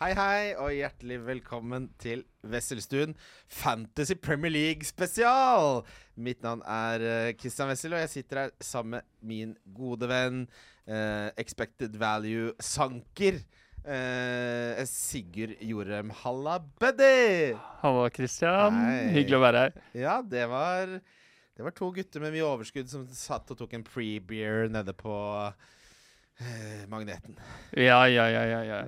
Hei, hei, og hjertelig velkommen til Wesselstuen Fantasy Premier League spesial. Mitt navn er Kristian Christian Wessel, og jeg sitter her sammen med min gode venn, eh, Expected Value-sanker, eh, Sigurd Jorem. Halla, buddy! Hallo, Kristian. Hyggelig å være her. Ja, det var Det var to gutter med mye overskudd som satt og tok en pre-beer nede på eh, Magneten. Ja, ja, ja, ja, ja.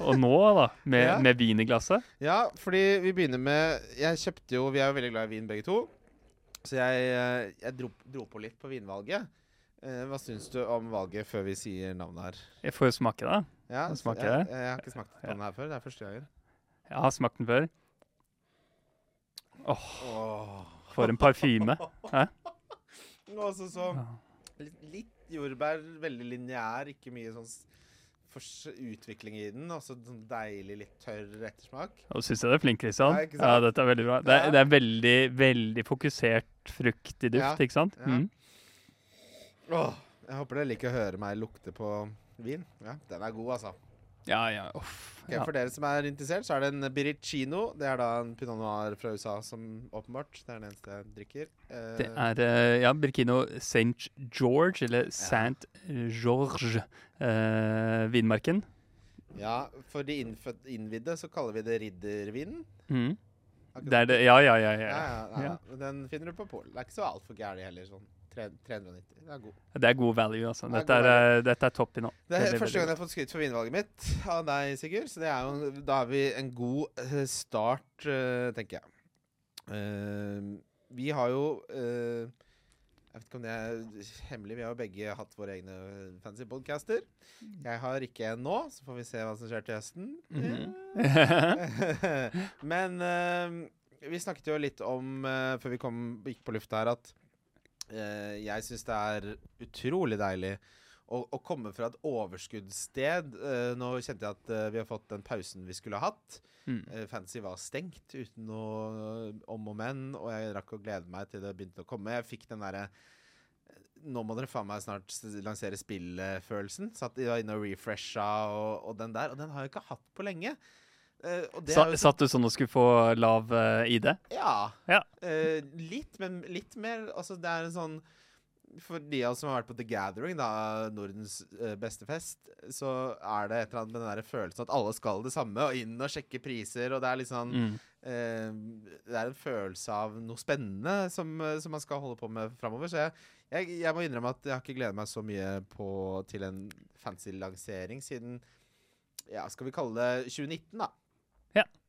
Og nå, da? Med, Ja. med vin i glasset? Ja, fordi vi begynner med Jeg kjøpte jo Vi er jo veldig glad i vin begge to. Så jeg, eh, jeg dro, dro på litt på vinvalget. Eh, hva syns du om valget før vi sier navnet her? Jeg får jo smake, da. Ja, smake jeg, det? jeg, har ikke smakt den her før. Det er første gangen. Jeg har smakt den før. Åh, Åh. for en parfyme. Hæ? Også så litt, litt jordbær, veldig lineær, ikke mye sånn utvikling i den. Og så sånn deilig, litt tørr ettersmak. Og syns jeg du er flink, Kristian. Ja? Ja, dette er veldig bra. Det er, Ja. det er veldig, veldig fokusert fruktig duft, Ja. ikke sant? Mm. Åh, jeg håper dere liker å høre meg lukte på vin. Ja, Den er god, altså. Ja, ja, uff. Okay, Ja. For dere som er interessert, så er det en Biricino. Det er da en pinot noir fra USA som åpenbart Det er den eneste jeg drikker. Uh, Det er uh, ja, Birkino St. George, eller St. George, uh, vinmarken. Ja, for de innvidde så kaller vi det riddervinen. Mm. Det det. Ja, ja, ja. Ja, ja. ja, ja. Ja. Den finner du på Polen. Det er ikke så altfor gærent heller. Sånn 390. Det er god. Det er god value, altså. Det er Dette god er, dette er topp i nå. Det er første gang jeg har fått skryt for vinvalget mitt av deg, Sigurd. Så det er jo, da har vi en god eh, start, eh, tenker jeg. Eh, vi har jo eh, Jeg vet ikke om det er hemmelig, vi har jo begge hatt våre egne fancy podcaster. Jeg har ikke en nå, så får vi se hva som skjer til høsten. Mhm. Men eh, vi snakket jo litt om, før vi kom, gikk på lufta her, at jeg syns det er utrolig deilig å, å komme fra et overskuddssted. Eh, nå kjente jeg at eh, vi har fått den pausen vi skulle ha hatt. Mm. Eh, Fantasy var stengt uten noe om og men, og jeg rakk å glede meg til det begynte å komme. Jeg fikk den derre Nå må dere faen meg snart lansere spill-følelsen. Satt inne og refresha og, og den der, og den har jeg ikke hatt på lenge. Eh, det Sa, satt du sånn og skulle få lav uh, ID? ja. Ja. Uh, litt, men litt mer Altså, det er en sånn For de av oss som har vært på The Gathering, da, Nordens eh, beste fest, så er det et eller annet med den der følelsen at alle skal det samme, og inn og sjekke priser, og det er litt sånn Mm. eh, Det er en følelse av noe spennende som, eh, som man skal holde på med framover. Så jeg, jeg, jeg må innrømme at jeg har ikke gledet meg så mye på, til en fancy lansering siden Ja, skal vi kalle det 2019, da?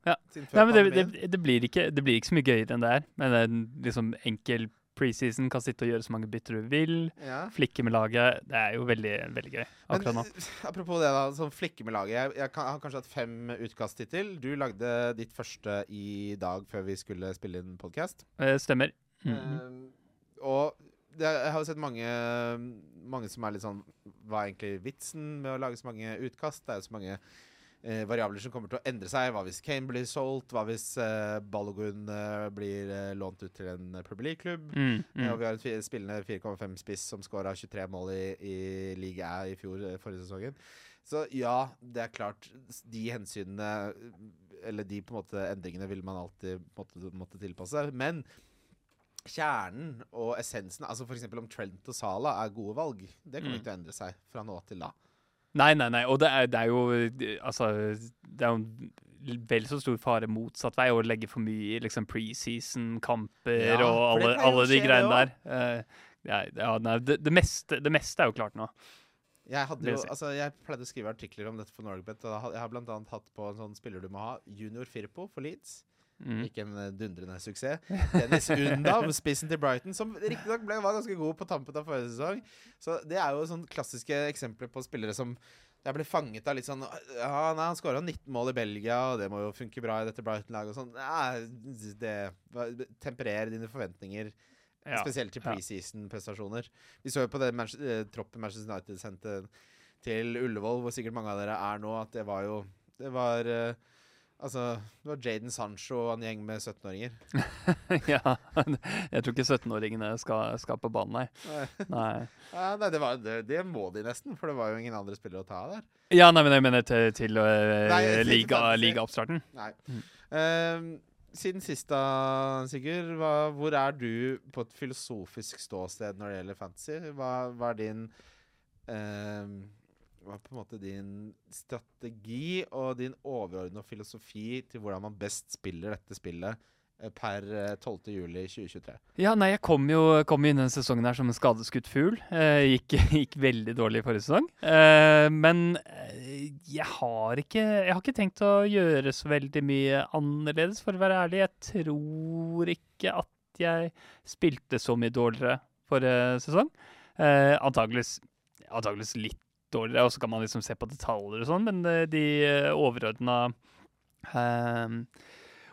Ja, Nei, men det, det, det, blir ikke, det blir ikke så mye gøyere enn det er. Men en liksom enkel preseason, kan sitte og gjøre så mange bytter du vil. ja. Flikke med laget. Det er jo veldig, veldig gøy akkurat. Men, nå. apropos det, da. Sånn flikke med laget. Jeg, jeg, kan, har kanskje hatt fem utkast hittil. Du lagde ditt første i dag før vi skulle spille inn podkast. Stemmer. stemmer. -hmm. uh, og det, jeg har jo sett mange, mange som er litt sånn Hva er egentlig vitsen med å lage så mange utkast? Det er jo så mange eh, variabler som kommer til å endre seg. Hva hvis Kane blir solgt? Hva hvis eh, Balogun eh, blir eh, lånt ut til en Premier League-klubb? Mm, mm. og mm. vi har en spillende 4,5 spiss som skåra 23 mål i, i Liga A i fjor, eh, forrige sesongen. Så ja, det er klart. De hensynene, eller de på en måte endringene, vil man alltid måtte, måtte tilpasse. Men kjernen og essensen, altså f.eks. om Trent og Sala er gode valg, det kommer Mm. ikke til å endre seg fra nå til da. Nei, nei, nei. Og det er, det er jo Altså, det er jo vel så stor fare motsatt vei å legge for mye i liksom preseason-kamper Ja, og alle, alle de greiene der. Eh, ja, ja, nei, det, det, meste, det meste er jo klart nå. Jeg, hadde jo, altså jeg pleide å skrive artikler om dette for Norgebet. og Jeg har annet hatt på en sånn spiller du må ha, Junior Firpo for Leeds. Mm. Ikke en eh, dundrende suksess. Dennis Undav, spissen til Brighton, som riktignok var ganske god på tampen av forrige sesong. Så det er jo sånn klassiske eksempler på spillere som jeg ble fanget av litt sånn Ja, nei, han skåra 19 mål i Belgia, og det må jo funke bra i dette Brighton-laget og sånn. Nei, det Temperer dine forventninger, Ja. spesielt til ja. preseason-prestasjoner. Vi så jo på det Manch eh, troppen Manchester United sendte til Ullevål, hvor sikkert mange av dere er nå, at det var jo Det var eh, Altså, det var Jaden Sancho og en gjeng med 17-åringer. ja. Jeg tror ikke 17-åringene skal, skal, på banen, nei. Nei, nei. ja, nei det, var, det, det, må de nesten, for det var jo ingen andre spillere å ta av der. Ja, nei, men jeg mener til, til uh, ligaoppstarten. liga, Nei. Mm. Uh, siden sist, da, Sigurd, hva, hvor er du på et filosofisk ståsted når det gjelder fantasy? Hva, hva er din ehm, Hva er på en måte din strategi og din overordna filosofi til hvordan man best spiller dette spillet eh, per eh, 12. juli 2023? Ja, nei, jeg kom jo, kom inn denne sesongen her som en skadeskutt fugl. Eh, gikk, gikk veldig dårlig i forrige sesong. Eh, men eh, jeg har ikke Jeg har ikke tenkt å gjøre så veldig mye annerledes, for å være ærlig. Jeg tror ikke at jeg spilte så mye dårligere forrige sesong. Eh, antageligvis litt dårligere, og så kan man liksom se på detaljer og sånn, men eh, de overordna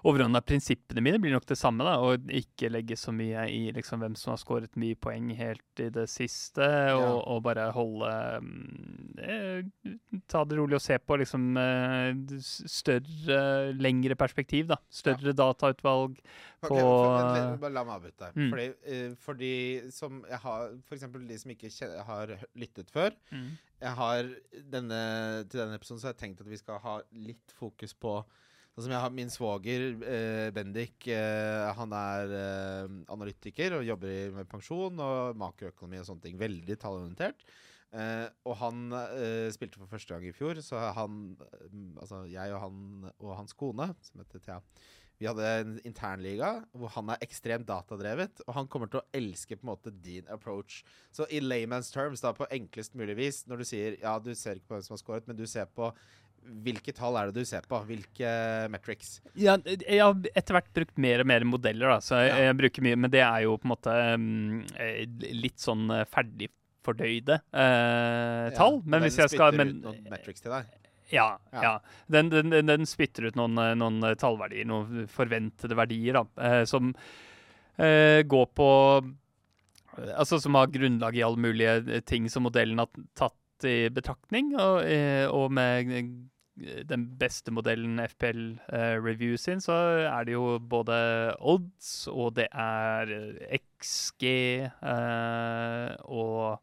overordna prinsippene mine blir nok det samme, da, og ikke legge så mye i liksom hvem som har skåret mye poeng helt i det siste, og, Ja. og bare holde eh, Ta det rolig og se på liksom eh, større, lengre perspektiv, da. Større datautvalg. på okay, for, men, la meg avbryte deg. Mm. Fordi, eh, for de som jeg har eksempel de som ikke har lyttet før. Jeg har denne, Til denne episoden så har jeg tenkt at vi skal ha litt fokus på Sånn har Min svoger eh, Bendik, eh, han er eh, analytiker og jobber med pensjon og makroøkonomi og sånne ting. Veldig tallorientert. Eh, og han eh, spilte for første gang i fjor, så han eh, Altså jeg og han og hans kone, som heter Thea vi hadde en internliga hvor han er ekstremt datadrevet, og han kommer til å elske på en måte din approach. Så i layman's terms, da på enklest mulig vis, når du sier ja, du ser ikke på hvem som har scoret, men du ser på hvilke tall er det du ser på? Hvilke metrics? Ja, jeg har etter hvert brukt mer og mer modeller, da, så jeg, Ja. jeg bruker mye, men det er jo på en måte mm, eh, litt sånn ferdig fordøyde eh, tall. Men den hvis jeg skal men, ut noen metrics til deg. Ja. Ja. ja. Den, den, den, den spytter ut noen, eh, noen eh, tallverdier, noen forventede verdier, da, eh, som eh, går på eh, Altså som har grunnlag i alle mulige ting som modellen har tatt i betraktning, og, og med den beste modellen FPL uh, Review sin, så er det jo både odds, og det er XG uh, og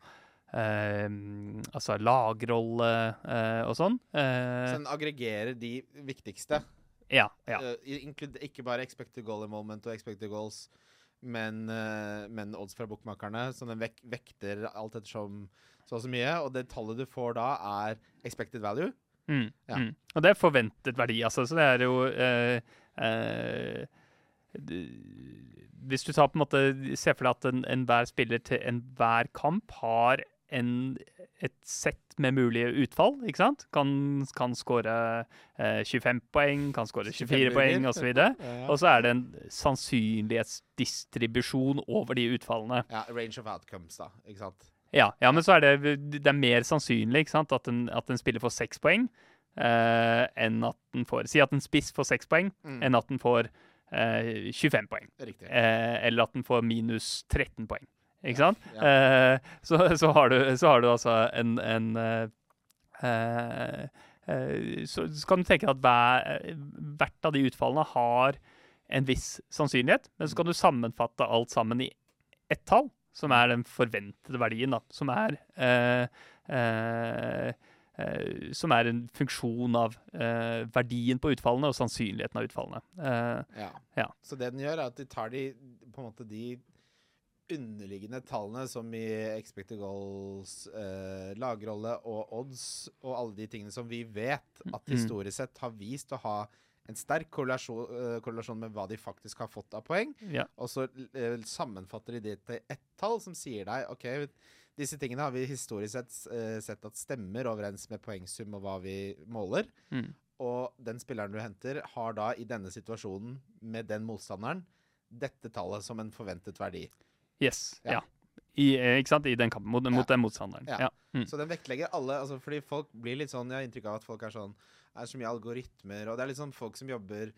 altså lagrolle eh, og sånn. Eh, Så den aggregerer de viktigste. ja, ja. Eh, ikke bare expected goal in moment og expected goals, men, men odds fra bokmakerne. Så den vek vekter alt ettersom så og så mye. Og det tallet du får da, er expected value. Mm, Ja. mm. Og det er forventet verdi, altså. Så det er jo eh, eh, Hvis du tar på en måte ser for deg at en- enhver spiller til enhver kamp har en, et sett med mulige utfall, ikke sant? Kan, kan skåre eh, 25 poeng, kan skåre 24 poeng osv. Ja, Og så er det en sannsynlighetsdistribusjon over de utfallene. ja, range of outcomes, da. Ikke sant? Ja, ja, men så er det, det er mer sannsynlig ikke sant, at, en, at en spiller får seks poeng eh, enn at den får Si at en spiss får seks poeng, Mm. enn at den får eh, 25 poeng. Eh, eller at den får minus 13 poeng. Ikke sant? Ja. Eh, så, så, har du, så har du altså en, en eh, eh, så, så kan du tenke at hver, hvert av de utfallene har en viss sannsynlighet, men så kan du sammenfatte alt sammen i ett tall, som er den forventede verdien, da, som er Uh, som er en funksjon av uh, verdien på utfallene og sannsynligheten av utfallene. Uh, Ja. Ja. Så det den gjør, er at de tar de på en måte de underliggende tallene som i expected goals, eh, lagrolle og odds, og alle de tingene som vi vet at Mm. historisk sett har vist å ha en sterk korrelasjon, eh, korrelasjon med hva de faktisk har fått av poeng. ja. Og så eh, sammenfatter de det til ett tall som sier deg OK, disse tingene har vi historisk sett, eh, sett at stemmer overens med poengsum og hva vi måler. Mm. Og den spilleren du henter, har da i denne situasjonen med den motstanderen dette tallet som en forventet verdi. Yes. Ja. I, eh, ikke sant? I den kampen mot, mot den motstanderen. Ja. Mm. Så den vektlegger alle altså Fordi folk blir litt sånn Jeg har inntrykk av at folk er sånn Er så mye algoritmer, og det er litt sånn folk som jobber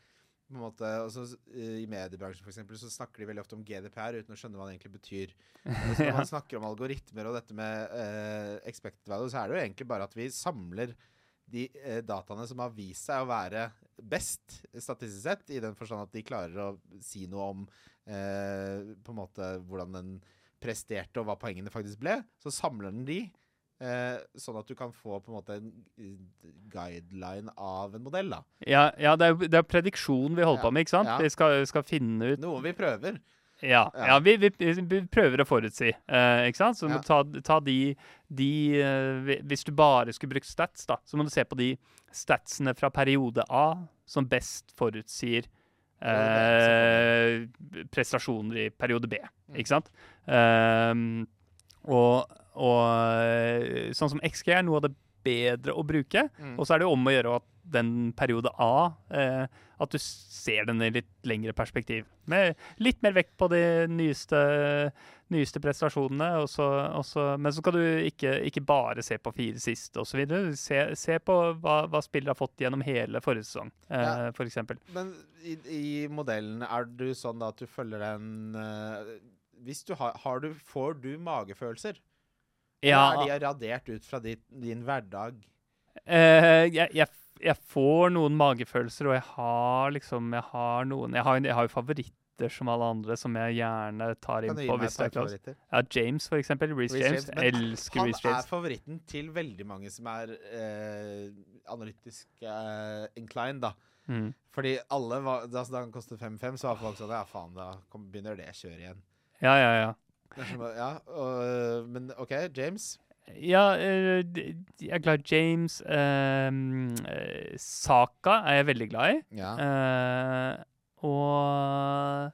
på en måte, også, eh, I mediebransjen for eksempel, så snakker de veldig ofte om GDPR uten å skjønne hva det egentlig betyr. Så når man snakker om algoritmer og dette med uh, expected value, så er det jo egentlig bare at vi samler de uh, dataene som har vist seg å være best, statistisk sett, i den forstand at de klarer å si noe om eh, på en måte hvordan den presterte, og hva poengene faktisk ble, så samler den de. Eh, sånn at du kan få på en måte en guideline av en modell. da Ja, ja det, er, det er prediksjon vi holder Ja, på med, ikke sant? ja. Vi skal, skal finne ut Noe vi prøver. Ja, Ja. ja vi, vi, vi prøver å forutsi, eh, ikke sant? Så du må ta, ta de, de eh, Hvis du bare skulle brukt stats, da, så må du se på de statsene fra periode A som best forutsier eh, prestasjoner i periode B, Mm. ikke sant? Eh, og, og eh, sånn som XG er noe av det bedre å bruke. Mm. Og så er det jo om å gjøre at den periode A eh, At du ser den i litt lengre perspektiv. Med litt mer vekt på de nyeste, nyeste prestasjonene. Og så, og så, men så skal du ikke, ikke bare se på fire siste osv. Se, se på hva, hva spillet har fått gjennom hele forrige sesong, eh, Ja. eksempel. Men i, i modellen, er du sånn da at du følger den eh, Hvis du har, har du Får du magefølelser? Ja, Eller er de radert ut fra din, din hverdag? eh, jeg, jeg, jeg får noen magefølelser, og jeg har liksom Jeg har noen Jeg har, jeg har jo favoritter som alle andre, som jeg gjerne tar inn på hvis er close. favoritter? Ja, James, for eksempel. Reece Reece James. James, Elsker Han er favoritten til veldig mange som er eh, analytisk eh, inclined, da. Mm. Fordi alle var, da, da han kostet 5-5, så var folk sånn Ja, faen, da kom, begynner det kjøret igjen. Ja, ja, ja. Ja, og, men OK, James. Ja, eh, jeg er glad i James. ehm, eh, Saka er jeg veldig glad i. Ja. Eh, og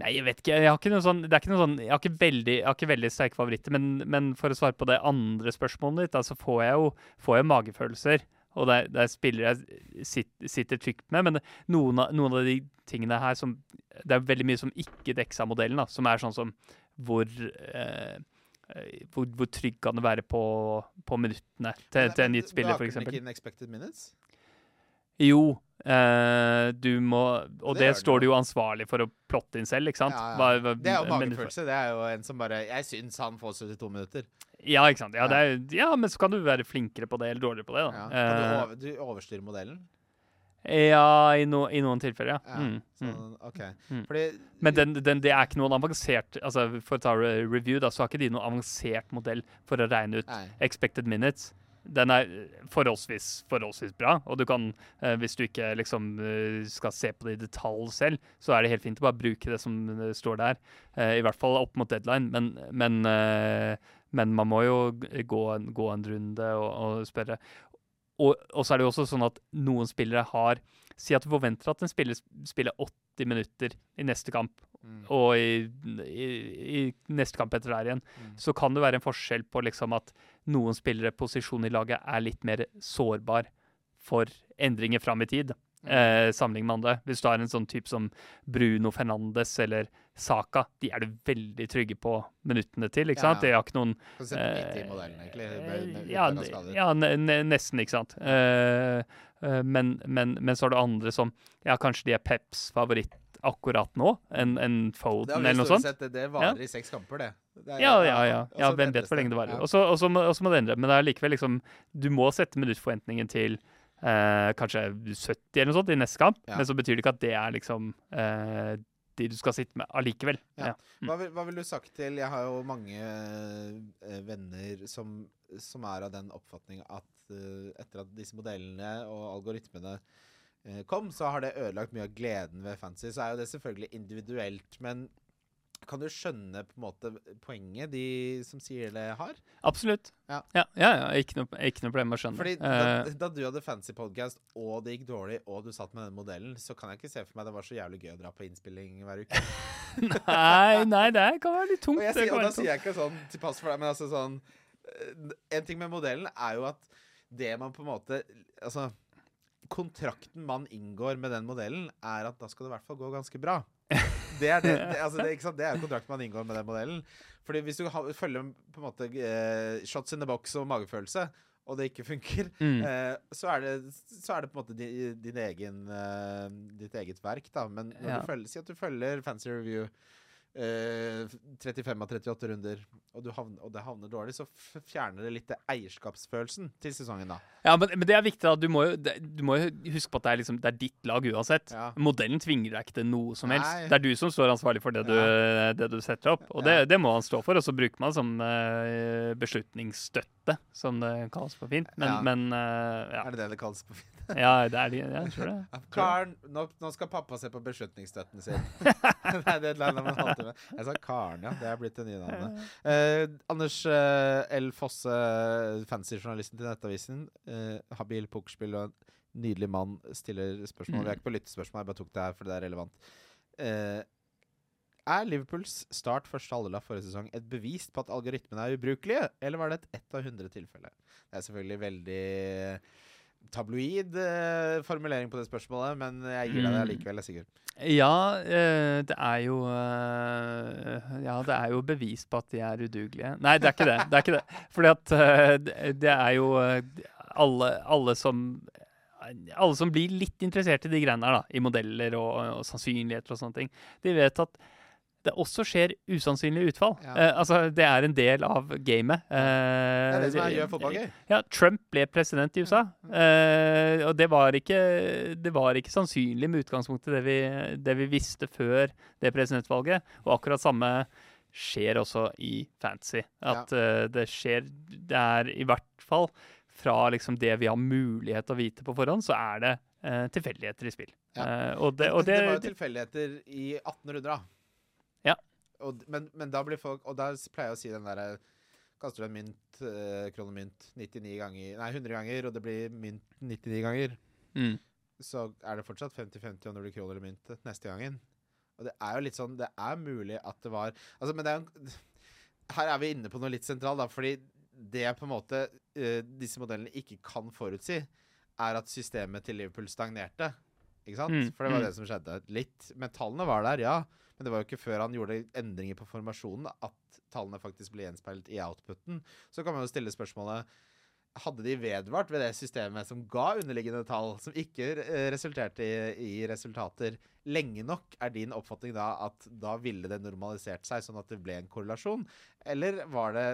Nei, jeg vet ikke. Jeg har ikke noe sånn, det er ikke noe sånn, jeg har ikke veldig, jeg har ikke veldig sterke favoritter. Men, men for å svare på det andre spørsmålet ditt, så så får jeg jo får jeg magefølelser. Og det er, det er spillere jeg sitter, sitter trygt med. Men noen av, noen av de tingene her som Det er veldig mye som ikke dekkes av modellen. da, Som er sånn som hvor eh, eh, hvor, hvor trygg kan det være på, på minuttene til, til en gitt spiller, f.eks.? ikke in expected minutes? Jo, eh, du må Og Det det, står du jo. ansvarlig for å plotte inn selv, ikke sant? Ja, ja. Hva- hva- Det er jo magefølelse. Det er jo en som bare Jeg syns han får 72 minutter. Ja, ikke sant. Ja, er, ja, men så kan du være flinkere på det eller dårligere på det. Da. Kan du, Eh, over, du overstyre modellen? Ja, i, no, i noen tilfeller, ja. Ja, Mm. Sånn, OK. Mm. Fordi Men den, den, det er ikke noen avansert altså For å ta review, da, så har ikke de noen avansert modell for å regne ut Nei. expected minutes. Den er forholdsvis, forholdsvis bra, og du kan, eh, hvis du ikke liksom eh, skal se på det i detalj selv, så er det helt fint å bare bruke det som eh, står der. Eh, I hvert fall opp mot deadline, men, men, eh, men man må jo gå en, gå en runde og, og spørre. Og, og så er det jo også sånn at noen spillere har Si at du forventer at en spiller spiller 80 minutter i neste kamp, Mm. og i, i, i neste kamp etter der igjen, Mm. så kan det være en forskjell på liksom at noen spillere posisjon i laget er litt mer sårbar for endringer fram i tid. Eh, sammenlignet med andre. Hvis du har en sånn type som Bruno Fernandes eller Saka, de er du veldig trygge på minuttene til, ikke sant? ja. De har ikke noen modellen, egentlig. Med, med, ja, ja nesten, ikke sant. Eh, eh, men, men, men så har du andre som Ja, kanskje de er Peps favoritt akkurat nå, enn en Foden eller noe sånt. sett. Det, varer i seks kamper, det. det er- Ja, ja, ja. og ja hvem vet hvor lenge det varer. Ja. Og så må det endre. Men det er likevel liksom Du må sette minuttforventningen til eh, kanskje 70 eller noe sånt i neste kamp, Ja. men så betyr det ikke at det er liksom eh, de du skal sitte med allikevel. Ja. Ja. Hva, vil, hva vil du sagt til Jeg har jo mange eh, venner som, som er av den oppfatning at eh, etter at disse modellene og algoritmene eh, kom, så har det ødelagt mye av gleden ved fancy. Så er jo det selvfølgelig individuelt, men kan du skjønne på en måte poenget de som sier det, har? Absolutt. Ja. Ja, ja, ja. Ikke, noe, ikke noe problem å skjønne. Fordi da, Eh, da du hadde fancy podcast, og det gikk dårlig, og du satt med den modellen, så kan jeg ikke se for meg det var så jævlig gøy å dra på innspilling hver uke. nei, nei, det kan være litt tungt. Og, jeg sier, og da sier jeg ikke sånn til pass for deg, men altså sånn eh, En ting med modellen er jo at det man på en måte Altså Kontrakten man inngår med den modellen, er at da skal det i hvert fall gå ganske bra. Det er, det, det, altså det, det er kontrakten man inngår med den modellen. Fordi hvis du følger på en måte eh, shots in the box og magefølelse, og det ikke funker, Mm. eh, så, er det, så er det på en måte din, din egen, eh, ditt eget verk, da. Men når Ja. du følger, si at du følger Fancy Review eh, 35 av 38 runder, og, du havner, og det havner dårlig, så fjerner det litt eierskapsfølelsen til sesongen, da. Ja, men, men det er viktig. da. Du må jo, det, du må jo huske på at det er, liksom, det er ditt lag uansett. Ja. Modellen tvinger deg ikke til noe som helst. Nei. Det er du som står ansvarlig for det du, det du setter opp. Og det, Ja. det må han stå for. Og så bruker man det som uh, beslutningsstøtte, som det kalles på fint. Men, Ja. men uh, ja. Er det det det kalles på fint? ja, det er de, jeg tror det. Karen, nå, nå skal pappa se på beslutningsstøtten sin. det er det man alltid med. Jeg sa Karen, ja. Det er blitt det nye navnet. Uh, Anders uh, L. Fosse, fancy-journalisten til Nettavisen. Habil pokerspill og en nydelig mann stiller spørsmål. Mm. Vi er ikke på lyttespørsmål, jeg bare tok det her fordi det er relevant. Eh, er Liverpools start første halvdel forrige sesong et bevis på at algoritmene er ubrukelige, eller var det et ett av hundre tilfelle? Det er selvfølgelig veldig tabloid eh, formulering på det spørsmålet, men jeg gir deg det likevel, allikevel, jeg, Sigurd. Ja, eh, det er jo eh, Ja, det er jo bevis på at de er udugelige. Nei, det er ikke det. Det er ikke det. Fordi at eh, det, det er jo eh, alle, alle som alle som blir litt interessert i de greiene her, da, i modeller og, og sannsynligheter og sånne ting, de vet at det også skjer usannsynlige utfall. Ja. Eh, altså, det er en del av gamet. Det er det som er, Eh, gjør fotball gøy. ja, Trump ble president i USA. Eh, og det var, ikke, det var ikke sannsynlig med utgangspunkt i det vi, det vi visste før det presidentvalget. Og akkurat samme skjer også i fantasy. At eh, det skjer Det er i hvert fall fra liksom det vi har mulighet til å vite på forhånd, så er det uh, tilfeldigheter i spill. Ja. Uh, og det, og det, det var jo tilfeldigheter i 1800, da. Ja. Og, men, men da blir folk Og da pleier jeg å si den derre Kaster du en mynt, eh, kronemynt, 99 ganger Nei, 100 ganger, og det blir mynt 99 ganger, mm. så er det fortsatt 50-50 om det blir kroner eller mynt neste gangen. Og det er jo litt sånn Det er mulig at det var Altså, men det er jo Her er vi inne på noe litt sentralt, da, fordi det på en måte uh, disse modellene ikke kan forutsi, er at systemet til Liverpool stagnerte. Ikke sant? Mm, For det var mm. det som skjedde. Litt. Men tallene var der, ja. Men det var jo ikke før han gjorde endringer på formasjonen at tallene faktisk ble gjenspeilet i outputen. Så kan man jo stille spørsmålet hadde de vedvart ved det systemet som ga underliggende tall, som ikke eh, resulterte i, i resultater, lenge nok, er din oppfatning da at da ville det normalisert seg, sånn at det ble en korrelasjon? Eller var det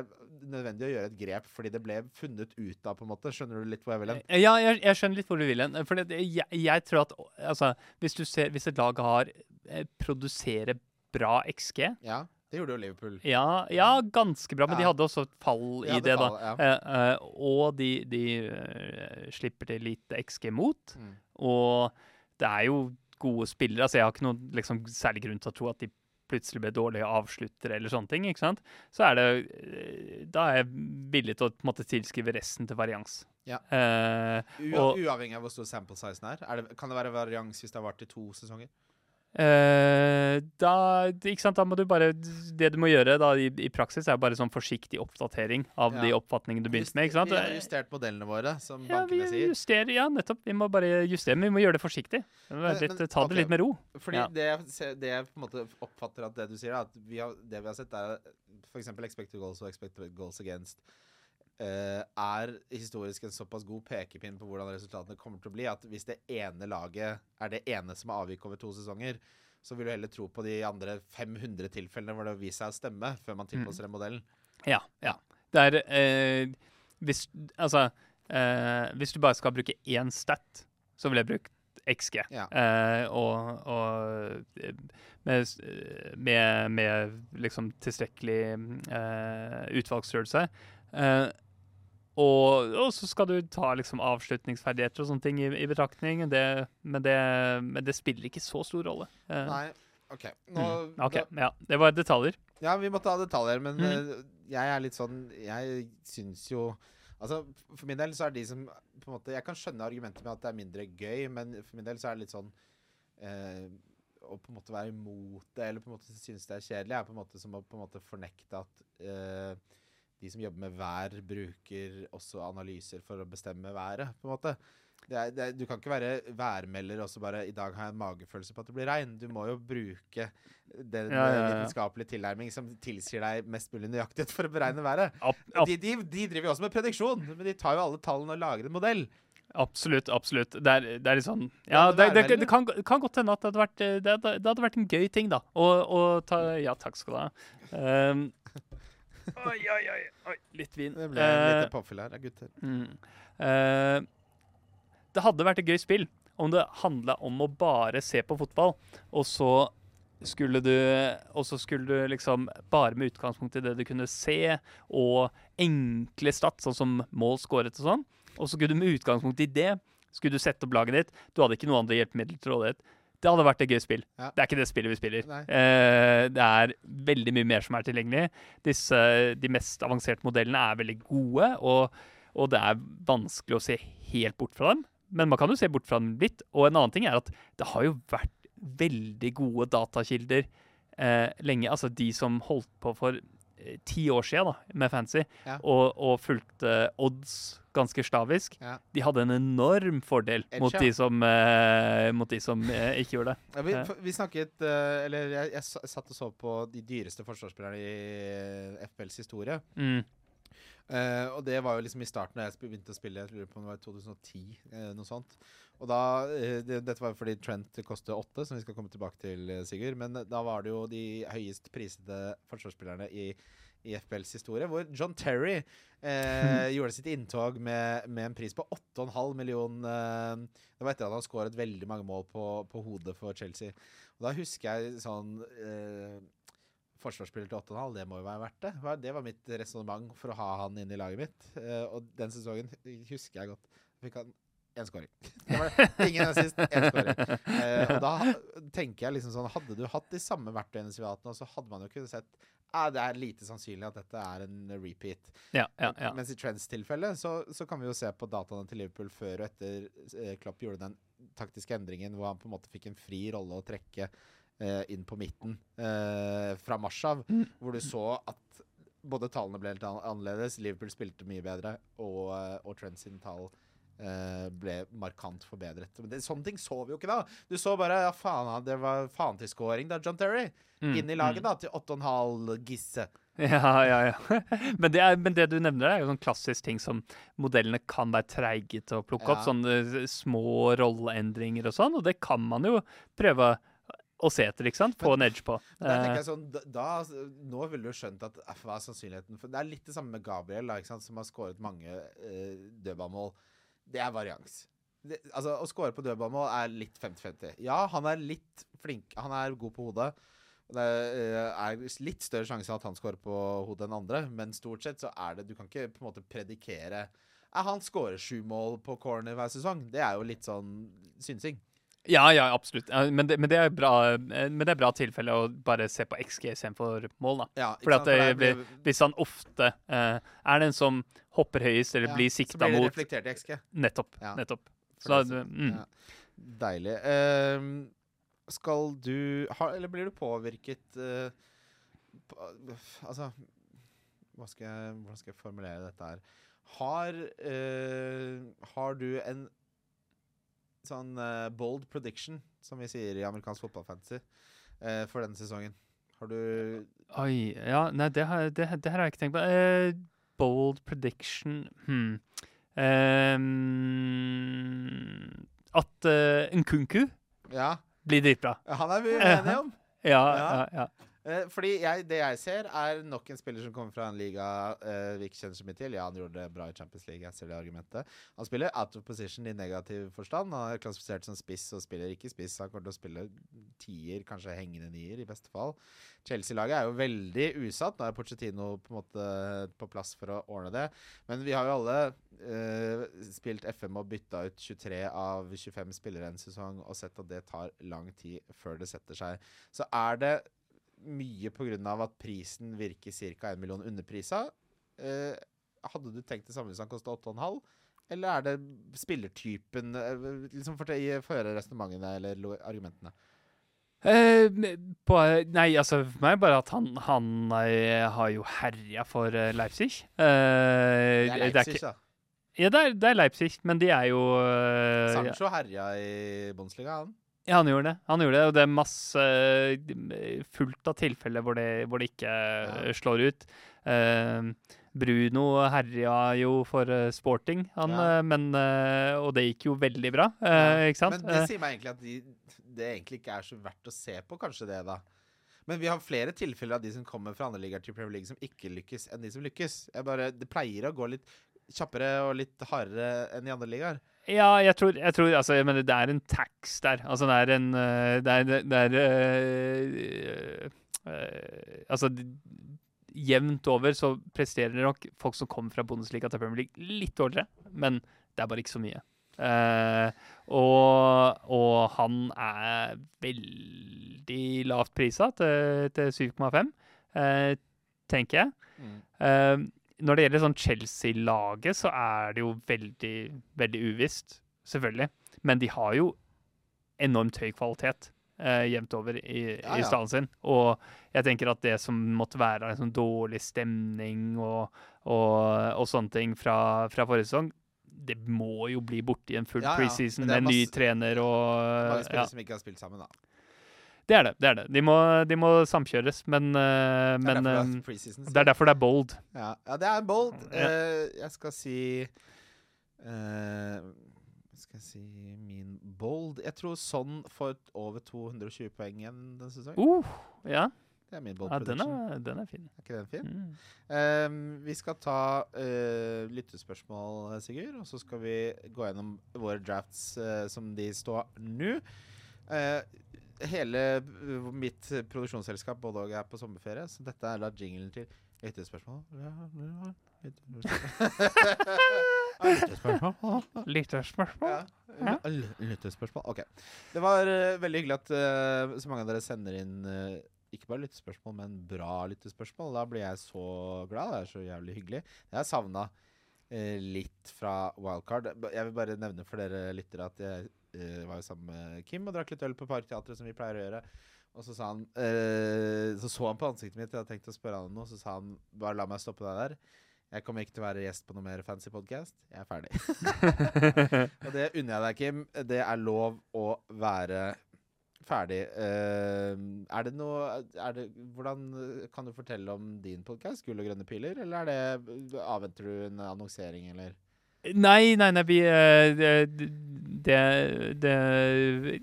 nødvendig å gjøre et grep fordi det ble funnet ut av, på en måte? Skjønner du litt hvor jeg vil hen? Eh, Ja, jeg, jeg skjønner litt hvor du vil hen. For jeg, jeg tror at altså, hvis, du ser, hvis et lag har eh, produserer bra XG Ja, det gjorde jo Liverpool. ja, ja, ganske bra, men de hadde også et fall i ja, det, da. fall, ja. Eh, eh, og de, de uh, slipper til lite XG mot. Mm. Og det er jo gode spillere. Altså, jeg har ikke noen liksom, særlig grunn til å tro at de plutselig ble dårlige avsluttere eller sånne ting. ikke sant? Så er det eh, Da er jeg villig til å på en måte tilskrive resten til varians. Ja. Eh, og- uavhengig av hvor stor sample sizen er? er det, kan det være varians hvis det har vart i to sesonger? Eh, da, ikke sant, da må du bare Det du må gjøre da i, i praksis, er bare sånn forsiktig oppdatering av de oppfatningene du begynte med. ikke sant? Vi har justert modellene våre, som ja, vi bankene sier. justerer, ja, nettopp. Vi må bare justere, men vi må gjøre det forsiktig. Litt, men, ta okay. det litt med ro. Fordi Ja. det, det jeg på en måte oppfatter at det du sier, er at vi har, det vi har sett, er f.eks. expected goals og expected goals against er historisk en såpass god pekepinn på hvordan resultatene kommer til å bli, at hvis det ene laget er det ene som har avvik over to sesonger, så vil du heller tro på de andre 500 tilfellene hvor det har vist seg å stemme, før man Mm. tilpasser den modellen. Ja. ja. Det er eh, Hvis Altså, eh, hvis du bare skal bruke én stat, så ville jeg brukt XG. Ja. Eh, og og eh, med, eh, med, med liksom tilstrekkelig eh, utvalgsstørrelse. Og, og så skal du ta liksom avslutningsferdigheter og sånne ting i, i betraktning. Det, men, det, men det spiller ikke så stor rolle. Uh, Nei, OK. Nå, mm, ok, da- ja, Det var detaljer. Ja, vi måtte ha detaljer, men mm. eh, jeg er litt sånn Jeg syns jo Altså, For min del så er de som på en måte Jeg kan skjønne argumentet med at det er mindre gøy, men for min del så er det litt sånn eh, Å på en måte være imot det, eller på en måte synes det er kjedelig, er på en måte som å på en måte fornekte at eh, de som jobber med vær, bruker også analyser for å bestemme været, på en måte. Det er, det er, du kan ikke være værmelder og så bare 'I dag har jeg en magefølelse på at det blir regn'. Du må jo bruke den Ja, ja, ja. vitenskapelige tilnærming som tilsier deg mest mulig nøyaktighet for å beregne været. Opp, De, de, de driver jo også med prediksjon, men de tar jo alle tallene og lager en modell. Absolutt. absolutt. Det er, det er litt sånn Ja, det, det det, kan, kan godt hende at det hadde vært, eh, det det hadde vært en gøy ting, da. Og, og ta Ja, takk skal du ha. Um, oi, oi, oi, oi. Litt vin. Det ble en litt liten påfyll her, gutter. Mm. Uh, det hadde vært et gøy spill om det handla om å bare se på fotball, og så skulle du Og så skulle du liksom bare med utgangspunkt i det du kunne se, og enkle stats, sånn som mål skåret og sånn, og så skulle du med utgangspunkt i det skulle du sette opp laget ditt. Du hadde ikke noe andre hjelpemidler til rådighet. Det hadde vært et gøy spill. Ja. Det er ikke det spillet vi spiller. Eh, det er veldig mye mer som er tilgjengelig. Disse, de mest avanserte modellene er veldig gode, og, og det er vanskelig å se helt bort fra dem. Men man kan jo se bort fra dem litt. Og en annen ting er at det har jo vært veldig gode datakilder eh, lenge. Altså de som holdt på for ti år siden da, med Fancy, Ja. og, og fulgte odds ganske stavisk, Ja. de hadde en enorm fordel mot de som, eh, mot de som eh, ikke gjorde det. Ja, vi, vi snakket eh, Eller jeg, jeg satt og så på de dyreste forsvarsspillerne i eh, FBLs historie. Mm. Eh, og det var jo liksom i starten da jeg begynte å spille. Jeg lurer på om det var 2010. eh, noe sånt. Og da, eh, det, Dette var fordi Trent koster åtte, som vi skal komme tilbake til, eh, Sigurd. Men da var det jo de høyest prisede forsvarsspillerne i, i FBLs historie, hvor John Terry eh, gjorde sitt inntog med, med en pris på 8,5 million eh, Det var etter at han skåret veldig mange mål på, på hodet for Chelsea. Og da husker jeg sånn eh, Forsvarsspiller til 8,5, det må jo være verdt det. Det var mitt resonnement for å ha han inn i laget mitt. Eh, og den sesongen husker jeg godt. Fikk han én scoring. Det var ingen assist, én scoring. Eh, og da tenker jeg liksom sånn Hadde du hatt de samme verktøyene som vi har hatt nå, så hadde man jo kunnet sett eh, det er lite sannsynlig at dette er en repeat. Ja, ja, ja. Mens i Trends tilfelle så, så kan vi jo se på dataene til Liverpool før og etter eh, Klopp gjorde den taktiske endringen hvor han på en måte fikk en fri rolle å trekke eh, inn på midten eh, fra mars av, Mm. hvor du så at både tallene ble helt annerledes, Liverpool spilte mye bedre, og, eh, og Trends sin tall ble markant forbedret. Men det, sånne ting så vi jo ikke da. Du så bare ja faen, det var faen til scoring da, John Terry. Mm, Inn i laget da, til 8,5 Gisse. Ja, ja, ja. Men det, er, men det du nevner, er jo sånn klassisk ting som modellene kan være treige til å plukke opp. Ja. Sånne eh, små rolleendringer og sånn, og det kan man jo prøve å se etter, ikke sant? Få en edge på. Eh, jeg sånn, da, Nå ville du skjønt at eh, hva er sannsynligheten for Det er litt det samme med Gabriel, da, som har skåret mange uh, dødballmål. Det er varians. Det, altså, Å score på dødballmål er litt 50-50. Ja, han er litt flink. Han er god på hodet. Det eh, er litt større sjanse at han scorer på hodet enn andre, men stort sett så er det Du kan ikke på en måte predikere Han scorer sju mål på corner hver sesong. Det er jo litt sånn synsing. Ja, ja, absolutt. Men det, men, det er bra, eh, men det er bra tilfelle å bare se på XG istedenfor mål, da. Ja, Fordi at det blir- Hvis han ofte uh, er den som hopper høyest eller blir så blir det reflektert i XG. Nettopp. Nettopp. Så, da, mm. Deilig. Uh, skal du ha, Eller blir du påvirket uh, på, Altså skal jeg, Hvordan skal jeg formulere dette her? Har uh, Har du en sånn uh, bold prediction, som vi sier i amerikansk fotballfantasy, uh, for denne sesongen? Har du Oi, ja, nei, det, har, det, det her har jeg ikke tenkt på. Uh, bold prediction hmm. um, At uh, Nkunku Ja, blir dritbra. han er vi enige om. Ja, Ja. ja, ja. Fordi jeg, det jeg ser, er nok en spiller som kommer fra en liga uh, vi ikke kjenner så mye til. Ja, han gjorde det bra i Champions League, jeg ser det argumentet. Han spiller out of position i negativ forstand. Han er klassifisert som spiss og spiller ikke spiss. Han kommer til å spille tier, kanskje hengende nier, i beste fall. Chelsea-laget er jo veldig usatt. Nå er Pochettino på en måte på plass for å ordne det. Men vi har jo alle uh, spilt FM og bytta ut 23 av 25 spillere en sesong og sett at det tar lang tid før det setter seg. Så er det mye pga. at prisen virker ca. 1 million underprisa. Eh, hadde du tenkt det samme hvis han kosta 8,5? Eller er det spillertypen eh, liksom Få høre resonnementene eller argumentene. Eh, på, nei, altså for meg bare at han, han eh, har jo herja for eh, Leipzig. Eh, Det er Leipzig, ikke, da. ja, det er, det er Leipzig, men de er jo ja, Sancho herja i Bundesliga, han. Ja, han gjorde det. Han gjorde det, og det er masse eh, fullt av tilfeller hvor hvor det ikke Ja. slår ut. Uh, Bruno herja jo for eh, sporting, han, Ja. men, uh, og det gikk jo veldig bra, eh, ikke sant? Men det sier meg egentlig at de, det egentlig ikke er så verdt å se på, kanskje det, da. Men vi har flere tilfeller av de som kommer fra andre ligaer til Premier League, som ikke lykkes, enn de som lykkes. Jeg bare, det pleier å gå litt kjappere og litt hardere enn i andre ligaer. Ja, jeg tror, jeg tror altså, jeg mener, det er en tax der. Altså, det er en eh, Det er, det er øh, øh, Altså, jevnt over så presterer nok folk som kommer fra Bundesliga til Premier League, litt dårligere, men det er bare ikke så mye. Uh, og, og han er veldig lavt prisa til, til 7,5, uh, tenker jeg. Eh, når det gjelder sånn Chelsea-laget, så er det jo veldig, veldig uvisst, selvfølgelig. Men de har jo enormt høy kvalitet eh, jevnt over i, Ja, i stallen sin. Og jeg tenker at det som måtte være en sånn dårlig stemning og, og, og sånne ting fra, fra forrige sesong, det må jo bli borti en full Ja, ja. preseason med er ny trener og Mange spillere ja. som ikke har spilt sammen, da. Det er det. det er det. De må, de må samkjøres, men, eh, Det er det eh, er det er derfor det er bold. Ja, ja det er bold. Ja. Uh, jeg skal si uh, skal jeg si Min bold Jeg tror sånn får over 220 poeng igjen denne sesongen. Uh, ja, Det er min bold ja den, er, den er fin. Er ikke den fin? Mm. Ehm, vi skal ta uh, lyttespørsmål, Sigurd. Og så skal vi gå gjennom våre drafts eh, som de står nå. Eh, hele eh, mitt produksjonsselskap både og er på sommerferie, så dette er da jinglen til lyttespørsmål. Lyttespørsmål. Lytterspørsmål? Ja. Lyttespørsmål. OK. Det var uh, veldig hyggelig at uh, så mange av dere sender inn uh, ikke bare lyttespørsmål, men bra lyttespørsmål. Da blir jeg så glad. Det er så jævlig hyggelig. Jeg har savna litt fra Wildcard. Jeg vil bare nevne for dere lyttere at jeg var jo sammen med Kim og drakk litt øl på Parkteatret, som vi pleier å gjøre. Og så sa han eh, Så så han på ansiktet mitt, jeg hadde tenkt å spørre han om noe, så sa han bare la meg stoppe deg der. Jeg kommer ikke til å være gjest på noe mer fancy podcast. Jeg er ferdig. Og det unner jeg deg, Kim. Det er lov å være ferdig. Uh, er det noe er det, Hvordan kan du fortelle om din podkast, Gull og grønne piler? Eller er det avventer du en annonsering, eller? Nei, nei, nei, vi eh, Det, det, det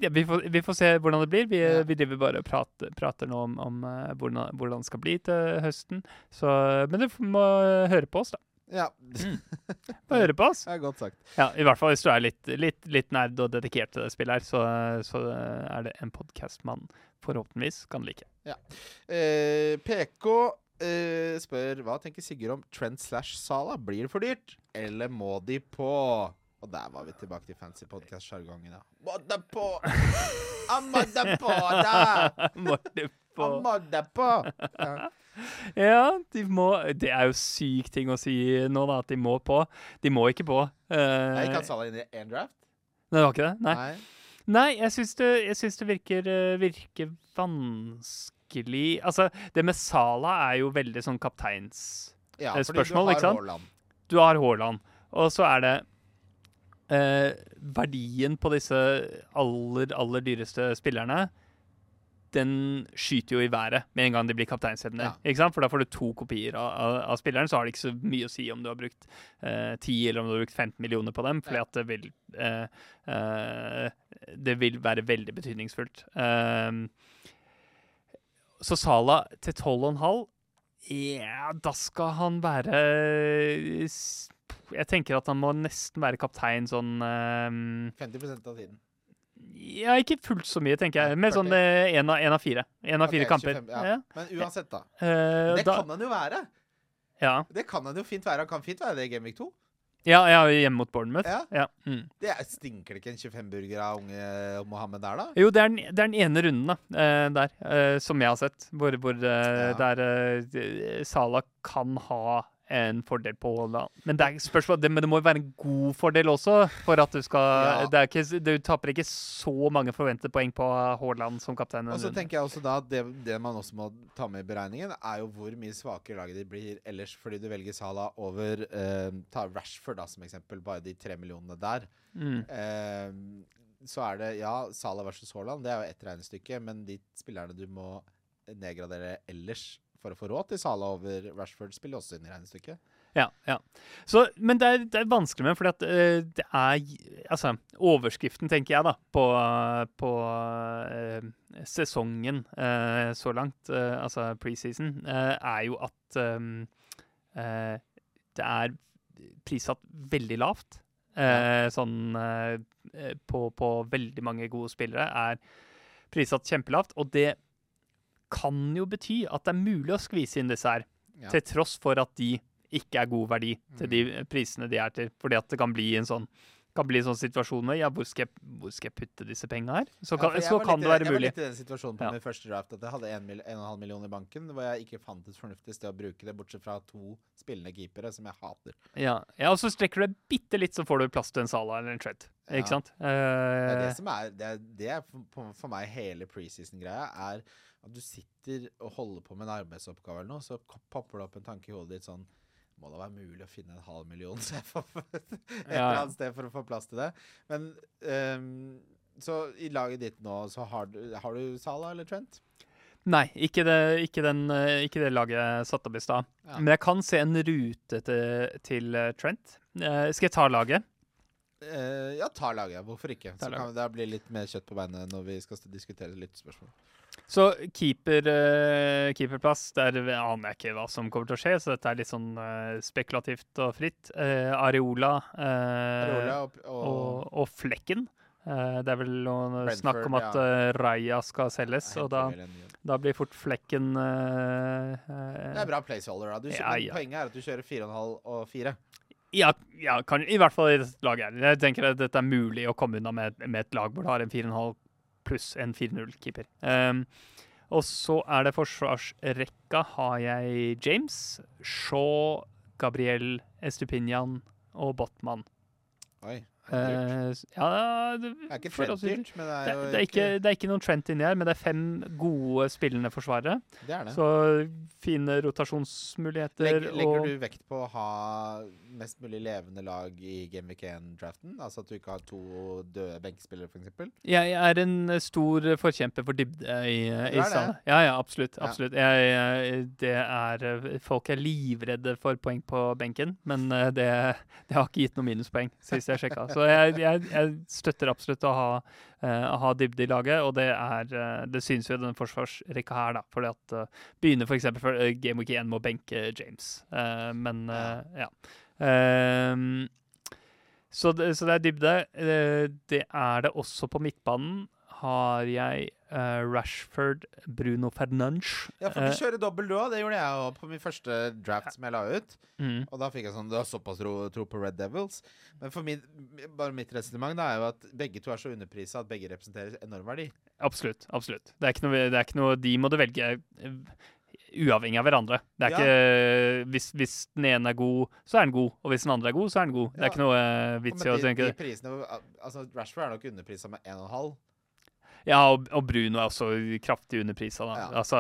ja, vi, får, vi får se hvordan det blir. Vi, Ja. vi driver bare og prater, prater nå om, om eh, hvordan, hvordan det skal bli til høsten. Så, men du må høre på oss, da. Ja. Må høre på oss. Er godt sagt. Ja, I hvert fall hvis du er litt, litt, litt nerd og dedikert til det spillet her, så, så er det en podkast man forhåpentligvis kan like. Eh, PK eh, spør hva tenker Sigurd om Trent slash Sala. Blir det for dyrt, eller må de på? Og der var vi tilbake til fancy podcast-sjargongen. Ja. Må de på! Han må de på, da! Må de på. Han må de på! Ja. Ja, de må Det er jo syk ting å si nå, da, at de må på. De må ikke på. Uh, Jeg kan Sala inn i én draft. Nei, det var ikke det? Nei. Nei. Nei, jeg syns det, det virker, eh, virker vanskelig Altså, det med Sala er jo veldig sånn kapteins... Ja, Eh, ikke sant? Haaland. Du har Haaland, og så er det eh, verdien på disse aller, aller dyreste spillerne den skyter jo i været med en gang de blir kapteinsemner. Ja. For da får du to kopier av, av, av spilleren, så har det ikke så mye å si om du har brukt eh, 10 eller om du har brukt 15 millioner på dem, fordi at det vil eh, eh, Det vil være veldig betydningsfullt. Ehm, så Sala til 12,5 Ja, da skal han være Jeg tenker at han må nesten være kaptein sånn um, 50% av tiden. Ja, ikke fullt så mye, tenker jeg. Med sånn 40. én av, en av fire. En av fire kamper. 25, ja. Ja. Men uansett, da. Uh, Det da, kan han jo være. ja. Det kan han jo fint være. Han kan fint være det i Gamevik 2. ja, ja, hjemme mot Bournemouth. Ja. Ja. Mm. Det er, stinker det ikke en 25-burger av unge Mohammed der, da? Jo, det er, den, det er den ene runden da, eh, der, eh, som jeg har sett, hvor, hvor eh, der eh, Salah kan ha en fordel på Haaland. Men det, spørsmål, det, men det må jo være en god fordel også, for at du skal Ja. det ikke, Du taper ikke så mange forventede poeng på Haaland som kaptein. Og så tenker jeg også da at det, det man også må ta med i beregningen, er jo hvor mye svakere laget ditt blir ellers fordi du velger Salah over eh, Ta Rashford da som eksempel, bare de tre millionene der. mm. Eh, så er det ja, Salah versus Haaland, det er jo ett regnestykke, men de spillerne du må nedgradere ellers for å få råd til Salah over Rashford, spiller også inn i regnestykket. Ja, ja. Så, men det er, det er vanskelig med, fordi at eh, det er Altså, overskriften, tenker jeg, da, på, på uh, sesongen uh, så langt, altså preseason, er jo at um, det er prissatt veldig lavt. Sånn på, på veldig mange gode spillere er prissatt kjempelavt. Og det kan jo bety at det er mulig å skvise inn disse her, Ja. til tross for at de ikke er god verdi til de prisene de er til. Fordi at det kan bli en sånn kan bli en sånn situasjon med ja, hvor skal, jeg, hvor skal jeg putte disse pengene her? Så kan, ja, så kan litt det være være Jeg var litt i den situasjonen på Ja. min første draft at jeg hadde 1,5 million i banken, hvor jeg ikke fant et fornuftig sted å bruke det, bortsett fra to spillende keepere, som jeg hater. Ja, ja og så strekker du det bitte litt, så får du plass til en Sala eller en. Ja. Ikke sant? Det er Eh, det som er, det er, det er for, for meg hele preseason-greia, er at du sitter og holder på med en arbeidsoppgave eller noe, så popper det opp en tanke i hodet ditt sånn må det være mulig å finne en halv million så jeg får et eller annet sted for å få plass til det? Men um, Så i laget ditt nå, så har du, har du Salah eller Trent? nei, ikke det, ikke, den, eh, ikke det laget jeg satte opp i stad. Ja. Men jeg kan se en rute til, til eh, Trent. Eh, skal jeg ta laget? Eh, ja, ta laget. Hvorfor ikke? Ta Så kan det bli litt mer kjøtt på beinet når vi skal diskutere diskutere lyttespørsmål. Så keeper, uh, keeperplass, der aner jeg ikke hva som kommer til å skje, så dette er litt sånn uh, spekulativt og fritt. Uh, Areola, Areola og, og, og, og Flekken. Det er vel noe snakk om at eh, Raja skal selges, og da, da blir fort Flekken Det er bra placeholder, da. Du, Ja, ja. Poenget er at du kjører 4,5 og 4. Ja, ja kan, i hvert fall i dette laget. Jeg tenker at dette er mulig å komme unna med, med et lag hvor du har en 4,5 pluss en 4-0-keeper. Um, og så er det forsvarsrekka har jeg James, Shaw, Gabriel, Estupinian og Botman. Oi. S- ja, det, er ikke Trent-dyrt, men det er det, jo det, er ikke, det er ikke noen Trent inni her, men det er fem gode spillende forsvarere. Det er det. Så fine rotasjonsmuligheter. Legger, legger du vekt på å ha mest mulig levende lag i Game Week 1-draften? Altså at du ikke har to døde benkespillere, f.eks.? Jeg er en stor forkjemper for dybde i, i stallen. Ja, ja, absolutt. Absolutt. Ja. jeg, det er eh, Folk er livredde for poeng på benken, men eh, det, det har ikke gitt noen minuspoeng sist jeg sjekka. Så jeg, jeg, jeg støtter absolutt å ha, uh, ha dybde i laget, og det er uh, Det synes jo i denne forsvarsrekka her, da. Fordi at uh, begynner f.eks. for uh, Game Week 1 med å benke James, uh, men ja. Ehm, så det, så det er dybde. Det er det også på midtbanen. Har jeg eh, Rashford, Bruno Fernandes Ja, for du kjører dobbel du òg. Det gjorde jeg òg på min første draft som jeg la ut. mm, Og da fikk jeg sånn Du har såpass tro, tro på Red Devils. Men for min, bare mitt resonnement er jo at begge to er så underprisa at begge representerer enorm verdi. Absolutt. absolutt. Det er, ikke noe, det er ikke noe De må du velge eh, uavhengig av hverandre. Det er Ja. ikke hvis, hvis den ene er god, så er den god. Og hvis den andre er god, så er den god. Det er ikke noe uh, vits i å tenke det. prisene Altså Rashford er nok underprisa med 1,5. Ja, og, og Bruno er også kraftig underprisa. Da. Ja. Altså,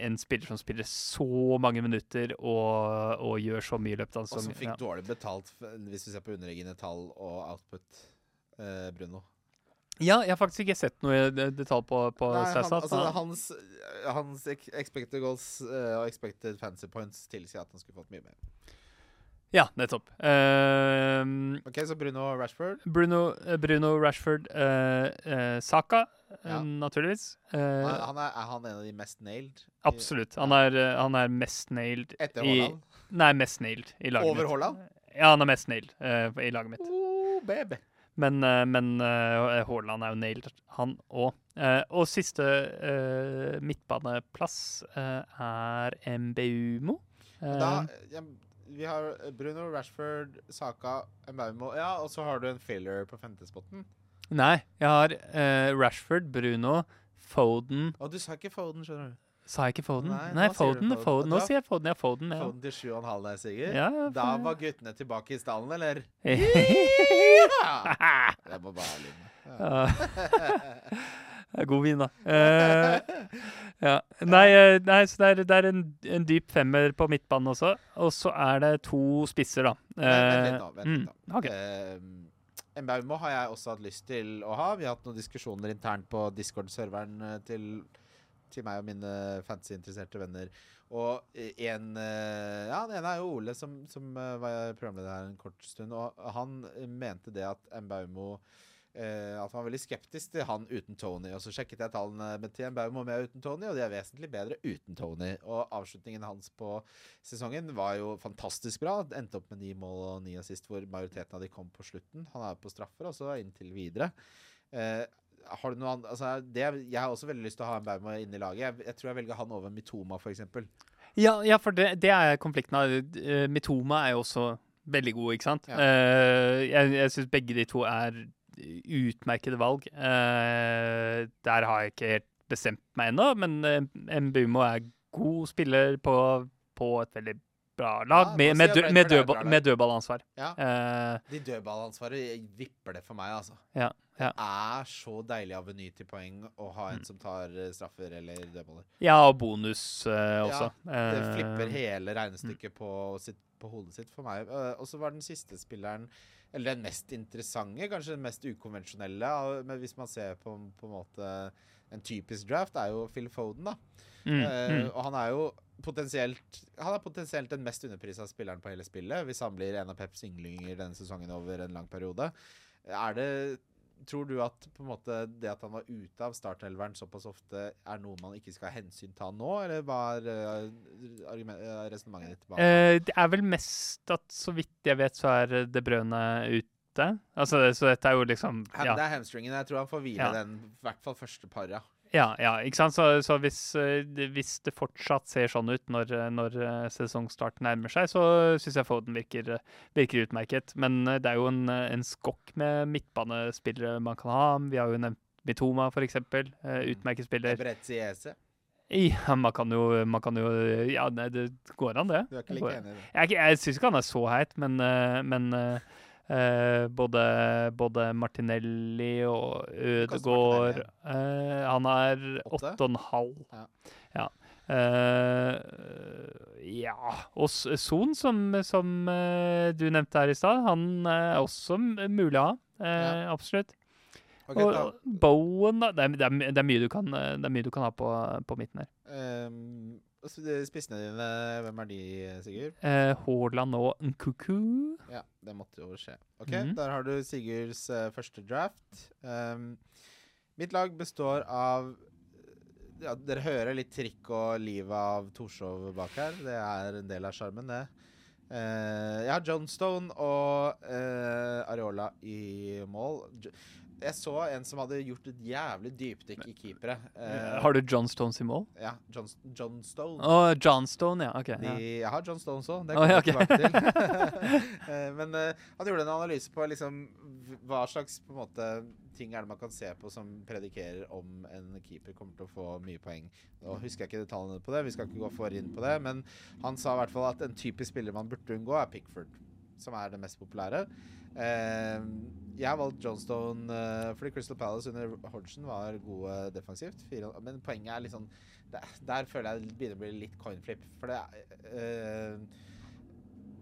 en spiller som spiller så mange minutter og, og gjør så mye i løpet av Og som fikk Ja. dårlig betalt hvis du ser på underliggende tall og output. Eh, Bruno. ja, jeg har faktisk ikke sett noe i detalj på, på Nei, han, altså, hans, hans expected goals eh, og expected fancy points tilsier at han skulle fått mye mer. Ja, nettopp. Uh, Ok, Så Bruno Rashford. Bruno, eh, Bruno Rashford, uh, uh, Saka, Ja. naturligvis. Han, er, er han en av de mest nailed? absolutt. Han er, han er mest nailed Etter i? Nei, mest nailed i laget Over mitt. Haaland? Ja, han er mest nailed i laget mitt. Oh, baby. Men, men Haaland er jo nailed, han òg. og siste midtbaneplass er MBUMO. Da, ja, vi har Bruno, Rashford, Saka, Mbaumo Ja, og så har du en filler på femtespotten. Nei, jeg har uh, Rashford, Bruno, Foden Å, du sa ikke Foden, skjønner du. Sa jeg ikke Foden? Nei, Nei, Foden, Foden. Foden. Nå sier jeg Foden. Ja, Foden. Ja. Foden til 7,5 der, Sigurd. Ja, for... Da var guttene tilbake i stallen, eller? ja. Det må bare ha. Ja. Det er god vin, da. Uh, ja. Nei, eh, nei, så det er, det er en, en dyp femmer på midtbanen også. Og så er det to spisser, da. Uh, vent Eh. Vent litt nå. okay. uh, en Baumo har jeg også hatt lyst til å ha. Vi har hatt noen diskusjoner internt på Discord-serveren eh, til til meg og mine fantasy-interesserte venner. Og en Ja, den ene er jo Ole, som, som var programleder her en kort stund. Og han mente det at Mbaumo Uh, at han var veldig skeptisk til han uten Tony. Og så sjekket jeg tallene med Tien Mbaumo med uten Tony, og de er vesentlig bedre uten Tony. Og avslutningen hans på sesongen var jo fantastisk bra. Endte opp med ni mål og ni assist, hvor majoriteten av de kom på slutten. Han er på straffer, og så inntil videre. Uh, har du noe annet altså, det, Jeg har også veldig lyst til å ha en Mbaumo inn i laget. Jeg, jeg, tror jeg velger han over Mitoma, f.eks. Ja, ja, for det, det er konflikten. Uh, Mitoma er jo også veldig god, ikke sant? Ja. jeg jeg syns begge de to er utmerkede valg. Uh, der har jeg ikke helt bestemt meg ennå, men uh, Mbumo er god spiller på, på et veldig bra lag, ja, med, med, dø, med, dødball, med dødballansvar. Ja. Uh, De dødballansvaret vipper det for meg, altså. Ja, ja. Det er så deilig av aveny til poeng å ha en mm. som tar straffer eller dødballer. Ja, og bonus uh, også. Det flipper hele regnestykket mm. på, sitt, på, hodet sitt for meg. Og så var den siste spilleren eller den mest interessante, kanskje den mest ukonvensjonelle, men hvis man ser på, på en måte en typisk draft, er jo Phil Foden, da. Mm, uh. Og han er jo potensielt Han er potensielt den mest underprisa spilleren på hele spillet, hvis han blir en av Peps ynglinger denne sesongen over en lang periode. Er det Tror du at måte det at han var ute av startelveren såpass ofte, er noe man ikke skal hensynta nå, eller hva er uh, resonnementet ditt? Uh, det er vel mest at så vidt jeg vet, så er Det Brøne ute. Altså, så dette er jo liksom ja. Det er hamstringen. Jeg tror han får hvile ja. den, i hvert fall første par, ja. Ja, ikke sant? Så, så hvis, eh, hvis, det fortsatt ser sånn ut når, når eh, sesongstart nærmer seg, så syns jeg Foden virker, virker, utmerket. Men eh, det er jo en, en skokk med midtbanespillere man kan ha. Vi har jo nevnt Mitoma, f.eks. Utmerket spiller. Ebretziese. Ja, man kan jo, man kan jo Ja, det går an, det. Du er ikke like enig i det? Jeg, jeg syns ikke han er så heit, men, men Eh, både, både, Martinelli og Ødegaard eh, Han er åtte og en halv. Ja. ja. Eh, ja. Og Son, som, som uh, du nevnte her i stad, han er også mulig å ha. Uh, ja. Absolutt. Okay, og Bowen, da. Det er, det, er, det er, kan, det er mye du kan ha på, på midten her. Um, Spissene dine, hvem er de, Sigurd? Eh, Haaland og Nkuku. Ja, det måtte jo skje. Ok, mm -hmm. Der har du Sigurds uh, første draft. Um, mitt lag består av ja, Dere hører litt trikk og livet av Torshov bak her. Det er en del av sjarmen, det. Uh, jeg har Johnstone og uh, Areola i mål jeg så en som hadde gjort et jævlig dypdykk i keepere. Uh, har du John Stones i mål? Ja. John, John Stone. Oh, John Stone, ja. ok. De. Jeg har John Stones òg. Det kommer jeg okay. tilbake til. uh, men uh, han gjorde en analyse på liksom, hva slags på en måte, ting er det man kan se på som predikerer om en keeper kommer til å få mye poeng. Nå husker jeg ikke detaljene på det, vi skal ikke gå for inn på det, men han sa i hvert fall at en typisk spiller man burde unngå, er Pickford, som er det mest populære. Uh, jeg har valgt Johnstone uh, fordi Crystal Palace under Hodgson var gode defensivt. Men poenget er litt sånn der, føler jeg det begynner å bli litt coinflip. For det uh,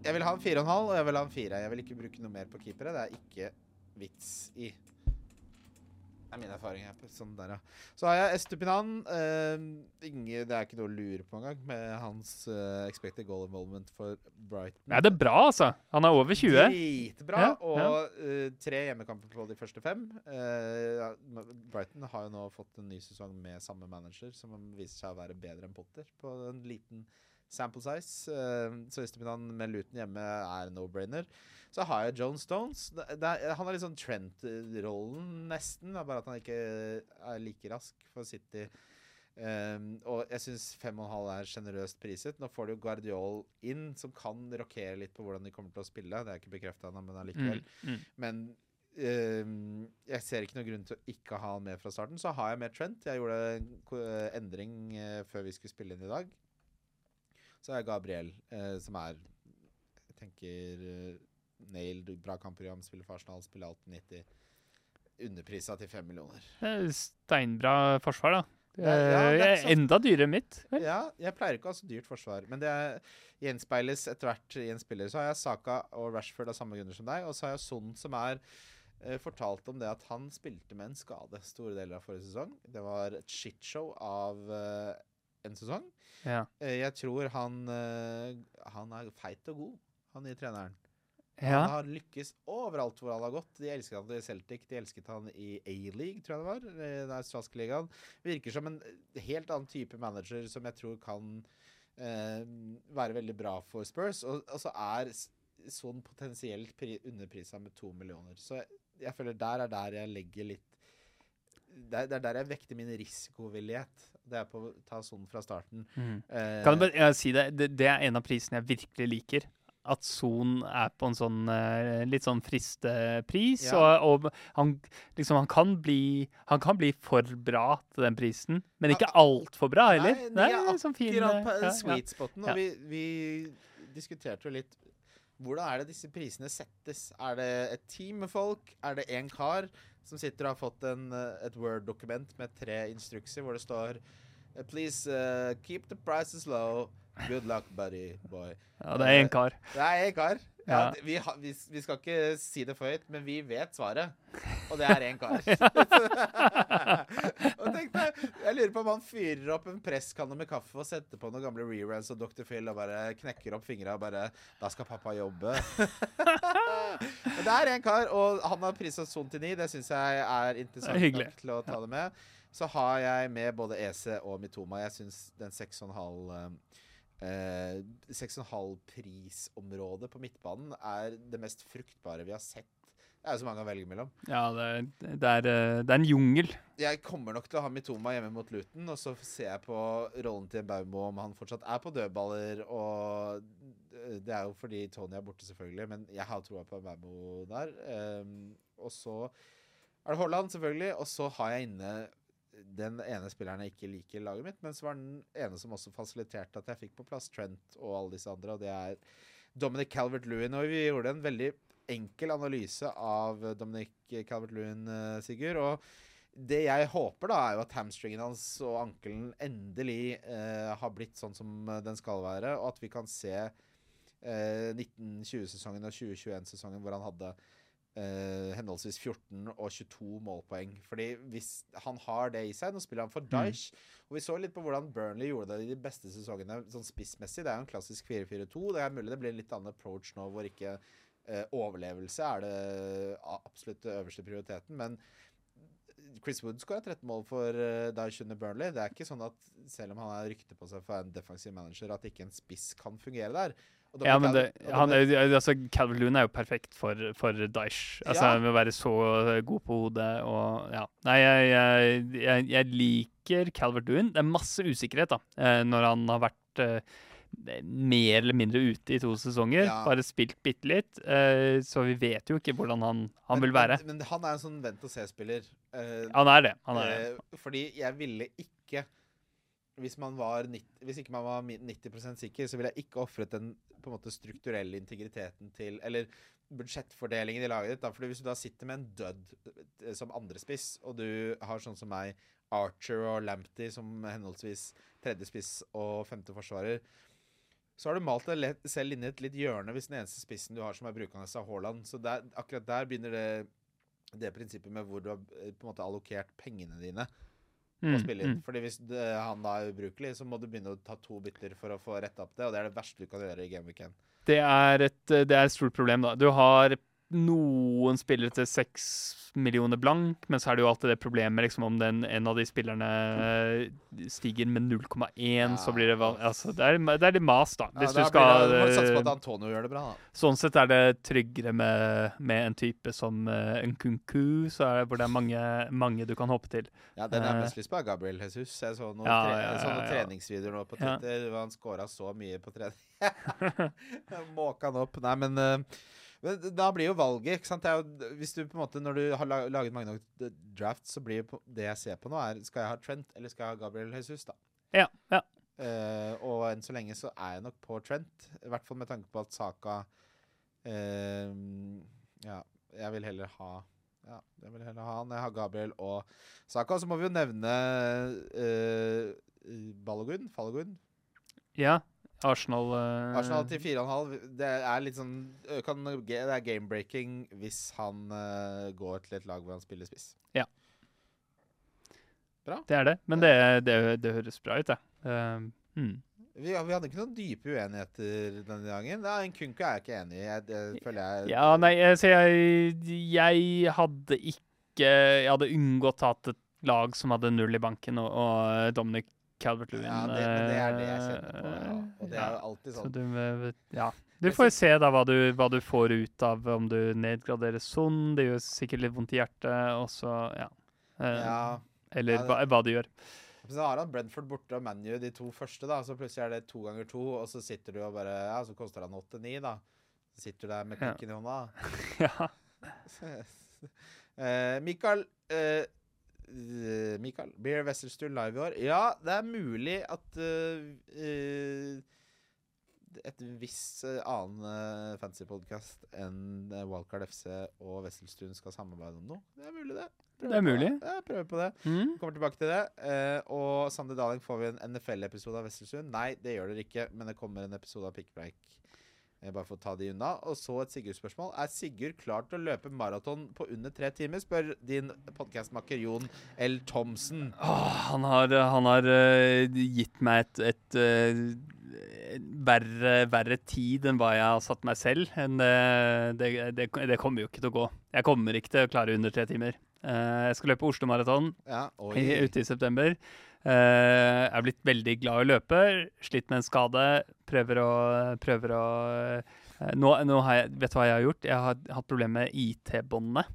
Jeg vil ha en fire og jeg vil ha en fire. Jeg vil ikke bruke noe mer på keepere. Det er ikke vits i er min erfaring her. Sånn der, ja. Så har jeg Estupinan. Uh, Inge, det er ikke noe å lure på engang, med hans uh, expected goal involvement for Brighton. Nei, det er bra, altså. Han er over 20. Dritbra. Ja, og uh, tre hjemmekamper på de første fem. Brighton har jo nå fått en ny sesong med samme manager, som viser seg å være bedre enn Potter på en liten sample size. så han med Luton hjemme er no-brainer. Så har jeg Joan Stones. Det, det, han har litt sånn Trent-rollen, nesten. Bare at han ikke er like rask for City. Um, og jeg syns 5,5 er sjenerøst priset. Nå får du Guardiol inn, som kan rokere litt på hvordan de kommer til å spille. Det er ikke bekrefta ennå, men allikevel. Mm, mm. Men um, jeg ser ikke noen grunn til å ikke ha han med fra starten. Så har jeg med Trent. Jeg gjorde en endring uh, før vi skulle spille inn i dag. Så er Gabriel, eh, som er Jeg tenker uh, nailed, bra kampprogram, spiller for Arsenal, spiller alt 90. Underprisa til fem millioner. Steinbra forsvar, da. Ja, ja, sånn. Enda dyrere mitt. Vel? Ja, jeg pleier ikke å ha så dyrt forsvar. Men det gjenspeiles etter hvert i en spiller. Så har jeg Saka og Rashford av samme grunner som deg. Og så har jeg Son, som er eh, fortalt om det at han spilte med en skade store deler av forrige sesong. Det var et shitshow av eh, en sesong. Ja. Eh, jeg tror han, eh, han er feit og god, han nye treneren. ja. Han har lykkes overalt hvor han har gått. De elsket han i Celtic, de elsket han i A-league, tror jeg det var. eh, Den australske ligaen. Virker som en helt annen type manager som jeg tror kan eh, være veldig bra for Spurs. Og, og så er sånn potensielt pri, underprisa med to millioner. Så jeg, jeg føler der er der jeg legger litt det er, er der jeg vekter min risikovillighet. Det er på å ta sånn fra starten. Mm. Eh, Kan jeg bare ja, si det? det? Det er en av prisene jeg virkelig liker. At Son er på en sånn eh, litt sånn fristepris. Ja. Og, og han, liksom, han, kan bli, han kan bli for bra til den prisen, men ikke Ja, altfor bra heller. Nei, nei er sånn fin, på eh, ja, ja. sweet spoten. Og vi, vi diskuterte jo litt Hvordan er det disse prisene settes? Er det et team med folk? Er det én kar som sitter og har fått en, eh, et Word-dokument med tre instrukser hvor det står eh, Please uh, keep the prices low. Good luck, buddy boy. Ja, det er en kar. Det er én kar. Ja, vi, ha, vi, vi skal ikke si det for høyt, men vi vet svaret. Og det er én kar. og tenk deg, jeg lurer på om han fyrer opp en presskanne med kaffe og setter på noen gamle reruns og Dr. Phil og bare knekker opp fingra og bare Da skal pappa jobbe. Men det er én kar, og han har prisa Son til ni. Det syns jeg er interessant Hyggelig. nok til å ta det med. Så har jeg med både EC og Mitoma. Jeg syns den 6,5 Eh, 6,5-prisområdet på midtbanen er det mest fruktbare vi har sett. Det er jo så mange å velge mellom. Ja, det, er- det, er, eh, det er en jungel. Jeg kommer nok til å ha Mitoma hjemme mot Luton, og så ser jeg på rollen til Baumo om han fortsatt er på dødballer. Og det er jo fordi Tony er borte, selvfølgelig, men jeg har troa på Baumo der. Um, og så er det Holland, selvfølgelig, og så har jeg inne den ene spilleren jeg ikke liker i laget mitt, men så var den ene som også fasiliterte at jeg fikk på plass Trent og alle disse andre, og det er Dominic Calvert-Lewin. Og vi gjorde en veldig enkel analyse av Dominic Calvert-Lewin, eh, Sigurd. Og det jeg håper, da, er jo at hamstringen hans og ankelen endelig eh, har blitt sånn som den skal være, og at vi kan se eh, 1920-sesongen og 2021-sesongen hvor han hadde eh, henholdsvis 14 og 22 målpoeng. Fordi hvis han har det i seg Nå spiller han for Daesh. Og vi så litt på hvordan Burnley gjorde det i de beste sesongene sånn spissmessig. Det er jo en klassisk 4-4-2. Det er mulig det blir en litt annen approach nå hvor ikke uh, overlevelse er det absolutt øverste prioriteten. Men Chris Wood skåra 13 mål for uh, under Burnley. Det er ikke sånn at selv om han har rykte på seg for en defensiv manager, at ikke en spiss kan fungere der. Ja, men det, han, altså, Calvert Loon er jo perfekt for, for Daesh. Altså, Ja. Med å være så god på hodet og Ja. Nei, jeg, jeg, jeg, jeg liker Calvert Loon. Det er masse usikkerhet da, eh, når han har vært eh, mer eller mindre ute i to sesonger. Ja. Bare spilt bitte litt. Uh, så vi vet jo ikke hvordan han, han men, vil være. Men, men han er en sånn vent og se-spiller. Uh, Han er det. Han er det. Eh, fordi jeg ville ikke hvis, var 90, hvis ikke man var 90% sikker, så ville jeg ikke ofret den på en måte strukturelle integriteten til Eller budsjettfordelingen i laget ditt. Da. Fordi hvis du da sitter med en død eh, som andrespiss, og du har sånn som meg, Archer og Lamptey som henholdsvis tredje spiss og femte forsvarer, så har du malt deg selv inn i et litt hjørne hvis den eneste spissen du har som er brukende av Haaland. Så der, akkurat der begynner det, det prinsippet med hvor du har eh, på en måte allokert pengene dine å Mm, spille inn. mm. Fordi hvis det, han da er ubrukelig, så må du begynne å ta to bytter for å få retta opp det, og det er det verste du kan gjøre i Game Week 1. Det er, et, det er et stort problem, da. Du har noen spillere til seks millioner blank, men så er det jo alltid det problemet liksom, om den, en av de spillerne eh, stiger med 0,1, så blir det altså, det, er, det er litt mas, da. Hvis ja, du skal må satse på eh, at Antonio gjør det bra, da. Sånn sett er det tryggere med, med en type som uh, Nkunku, så er det, hvor det er mange, mange du kan hoppe til. Ja, den er Eh. mest lyst på Gabriel Jesus. Jeg så noen, Ja, tre, ja, jeg så noen ja, ja. treningsvideoer nå på Twitter ja. han scora så mye på trening. Måka han opp. Nei, men, eh, men da blir jo valget ikke sant? Jo, Hvis du på en måte Når du har laget mange nok d- drafts, så blir det jeg ser på nå, er Skal jeg ha Trent eller skal jeg ha Gabriel Jesus, da? Ja, ja. Uh, og enn så lenge så er jeg nok på Trent. I hvert fall med tanke på at Saka uh, Ja, jeg vil heller ha Ja, jeg vil heller ha han. Jeg har Gabriel og Saka. Så må vi jo nevne uh, Balogun. Falogun. ja. Arsenal uh... Arsenal til 4,5. Det er litt sånn kan, Det er game-breaking hvis han uh, går til et lag hvor han spiller spiss. Bra. Det er det. Men det, det, det høres bra ut, det. Uh, hmm. Vi, vi hadde ikke noen dype uenigheter denne gangen. Da, en Kunku er jeg ikke enig i. Jeg, det føler jeg Ja, nei, så jeg, jeg hadde ikke Jeg hadde unngått å ha et lag som hadde null i banken, og, og Dominic Calvert-Lewin Ja, det, men det er det jeg kjenner på. Ja. Og det er ja. jo alltid Så sånn. du, eh, ja. Du får se da hva du, hva du får ut av om du nedgraderer Son. Det gjør sikkert litt vondt i hjertet, også, ja. Eh, Ja. Eller hva, hva du gjør. Så har han Brentford borte og ManU de to første, da. Så plutselig er det to ganger to, og så sitter du og bare Ja, så koster han åtte-ni, da. Så sitter du der med kukken i hånda. ja. uh, Mikael eh, eh, Mikael, blir Wesselstuen live i år? Ja, det er mulig at eh, eh, et visst eh, annen fantasy-podkast enn eh, Wildcard FC og Wesselstuen skal samarbeide om noe. Det er mulig, det. Det er på mulig. Ja, prøver på det. Mm. Kommer tilbake til det. Eh, og Sander Daling, får vi en NFL-episode av Wesselstuen? Nei, det gjør dere ikke, men det kommer en episode av Pikkpreik. Eh, bare for å ta de unna. Og så et Sigurd-spørsmål. Er Sigurd klar til å løpe maraton på under tre timer? Spør din podkastmakker Jon L. Thomsen. Åh, han har, han har uh, gitt meg et, et uh, verre, verre tid enn hva jeg har satt meg selv. En, eh, det, det, det kommer jo ikke til å gå. Jeg kommer ikke til å klare under tre timer. Jeg skal løpe Oslo Maraton Ja, ute i september. Jeg er blitt veldig glad i å løpe. Slitt med en skade. Prøver å, prøver å uh, nå, nå har jeg, Vet du hva jeg har gjort? Jeg har hatt problemer med IT-båndene.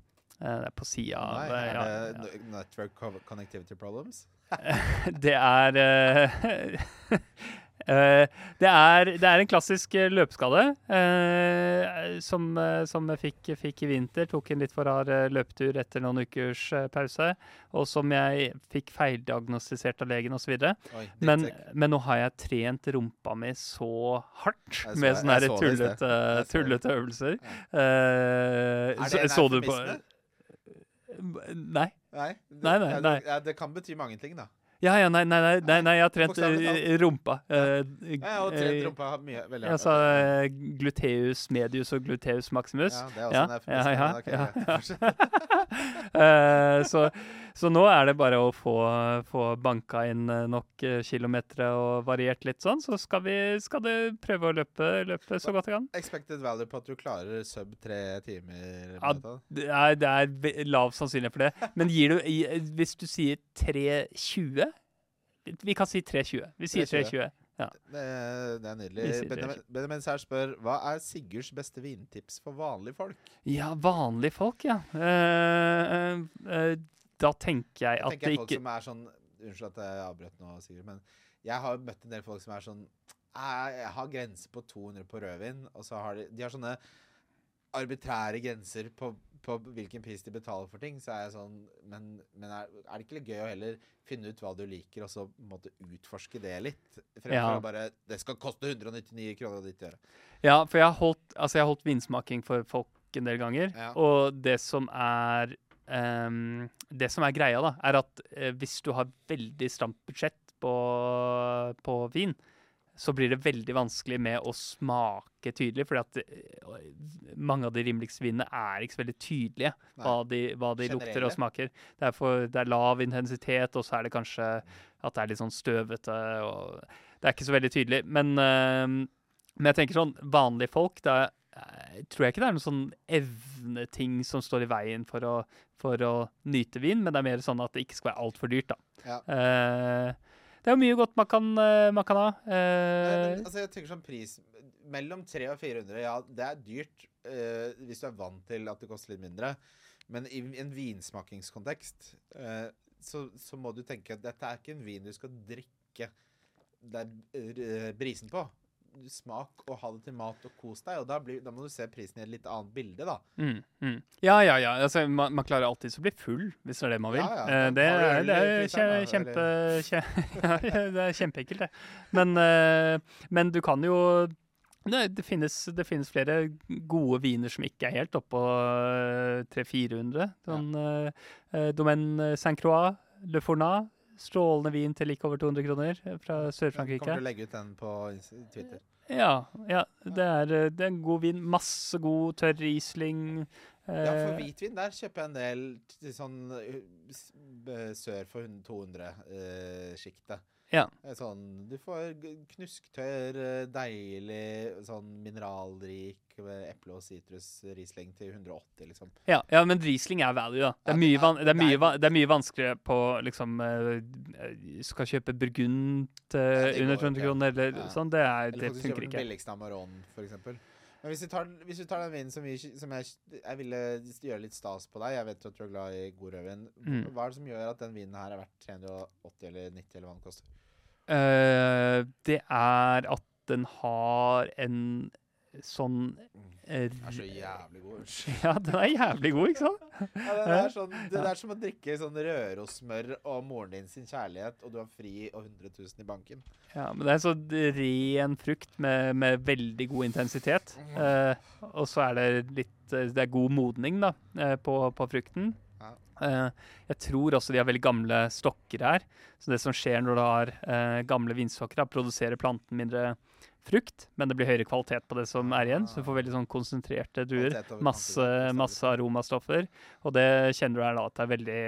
Eh, det er på sida Nei, av er ja, det ja. network connectivity problems? Det er det, er, det er en klassisk eh, løpeskade eh, som, eh, som jeg fikk, fikk i vinter. Tok en litt for eh, løpetur etter noen ukers eh, pause. Og som jeg fikk feildiagnostisert av legen osv. Men, men nå har jeg trent rumpa mi så hardt så- med sånne så tullete, tullete øvelser. Ja. Eh, så, så du på? Nei. Nei, det, Nei, nei, nei. Det, det kan bety mange ting, da. Ja, ja, nei, nei, nei, nei, nei jeg har trent Bokstavelig eh, rumpa. jeg og trent rumpa mye. Veldig Altså hardt. eh, gluteus medius og gluteus maximus. Ja, det er også Ja, en ja. Eh, så, så nå er det bare å få, få banka inn nok kilometer og variert litt sånn, så skal vi skal du prøve å løpe, løpe så godt du kan. Expected value på at du klarer sub tre timer? Ja, Det er, det er lav sannsynlighet for det. Men gir du, hvis du sier 3,20 Vi kan si 3,20. Vi sier 3,20. 3,20. Ja. Det, det er nydelig. Benjamin, Benjamin Sær spør hva er Sigurds beste vintips for vanlige folk? Ja, vanlige folk, ja. Uh, uh, da tenker jeg Jeg at tenker det folk som er sånn Unnskyld at jeg avbrøt nå, Sigurd, men jeg har møtt en del folk som er sånn Jeg, jeg har grense på 200 på rødvin, og så har de De har sånne arbitrære grenser på, på hvilken pris de betaler for ting. Så er jeg sånn Men, men er, er det ikke litt gøy å heller finne ut hva du liker, og så måtte utforske det litt? Fremfor Ja. å bare Det skal koste 199 kroner og ditt øre. Ja, for jeg har holdt, altså jeg har holdt vinsmaking for folk en del ganger. Ja. Og det som er um, Det som er greia, da, er at eh, hvis du har veldig stramt budsjett på, på vin, så blir det veldig vanskelig med å smake tydelig, fordi at eh, mange av de rimeligste vinene er ikke så veldig tydelige hva de, hva de lukter og smaker. Det er, for, det er lav intensitet, og så er det kanskje at det er litt sånn støvete. og Det er ikke så veldig tydelig. Men, ehm, men jeg tenker sånn, vanlige folk er, jeg tror jeg ikke det er noen sånn evneting som står i veien for å, for å nyte vin, men det er mer sånn at det ikke skal være altfor dyrt, da. Ja. Eh, det er jo mye godt man kan, eh, man kan ha. Eh, men, altså, jeg tenker sånn pris Mellom 300 og 400, ja, det er dyrt uh, hvis du er vant til at det koster litt mindre. Men i en vinsmakingskontekst uh, så, så må du tenke at dette er ikke en vin du skal drikke det er eh, brisen på. Smak og ha det til mat og kos deg. Og da, blir, da må du se prisen i et litt annet bilde, da. mm, mm. Ja, ja, ja. Altså, man, man klarer alltid å bli full, hvis det er det man vil. Ja, ja. Eh, det, er, det, er kje, kjempe, ja, det er kjempeenkelt, det. Men, eh, men du kan jo det, det, finnes, det finnes flere gode viner som ikke er helt oppå 300-400. Sånn uh, Domaine Saint-Croix, Le Fournat, Strålende vin til like over 200 kroner eh, fra Sør-Frankrike. til å legge ut den på Twitter. Ja, ja det, er, eh, det er en god vin. Masse god tørr Riesling. Ja, for eh, hvitvin der kjøper jeg en del sånn sør for 200-sjiktet. Ja. Sånn, du får knusktørr, eh, deilig, sånn mineralrik eple- og sitrus-riesling til 180, liksom. ja, ja, men Riesling er value, da. Det er mye, van det er mye, det er mye vanskeligere på liksom eh, Skal kjøpe Burgund det under 200 kroner, eller Ja. sånn. Det, er, Eller det faktisk funker kjøper den billigste Amaron, for eksempel. Men hvis vi tar, hvis vi tar den vinen som, vi, som jeg, jeg ville gjøre litt stas på deg Jeg vet jo at du er glad i god rødvin. Mm. Hva er det som gjør at den vinen her er verdt 380 eller 90, eller hva den koster? Uh, det er at den har en sånn eh, Den er så jævlig god. Ja, den er jævlig god, ikke sant? Ja, det, er sånn, det er som å drikke sånn Rørosmør og moren din sin kjærlighet, og du har fri og 100 000 i banken. Ja, men det er sånn ren frukt med, med veldig god intensitet. Eh, og så er det litt eh, Det er god modning da, eh, på, på frukten. Ja. Eh, jeg tror også de har veldig gamle stokker her. Så det som skjer når du har uh, gamle vinstokker, er produserer planten mindre frukt, men det blir høyere kvalitet på det som er igjen. Så du får veldig sånn konsentrerte druer. Masse, masse aromastoffer. Og det kjenner du her da at det er veldig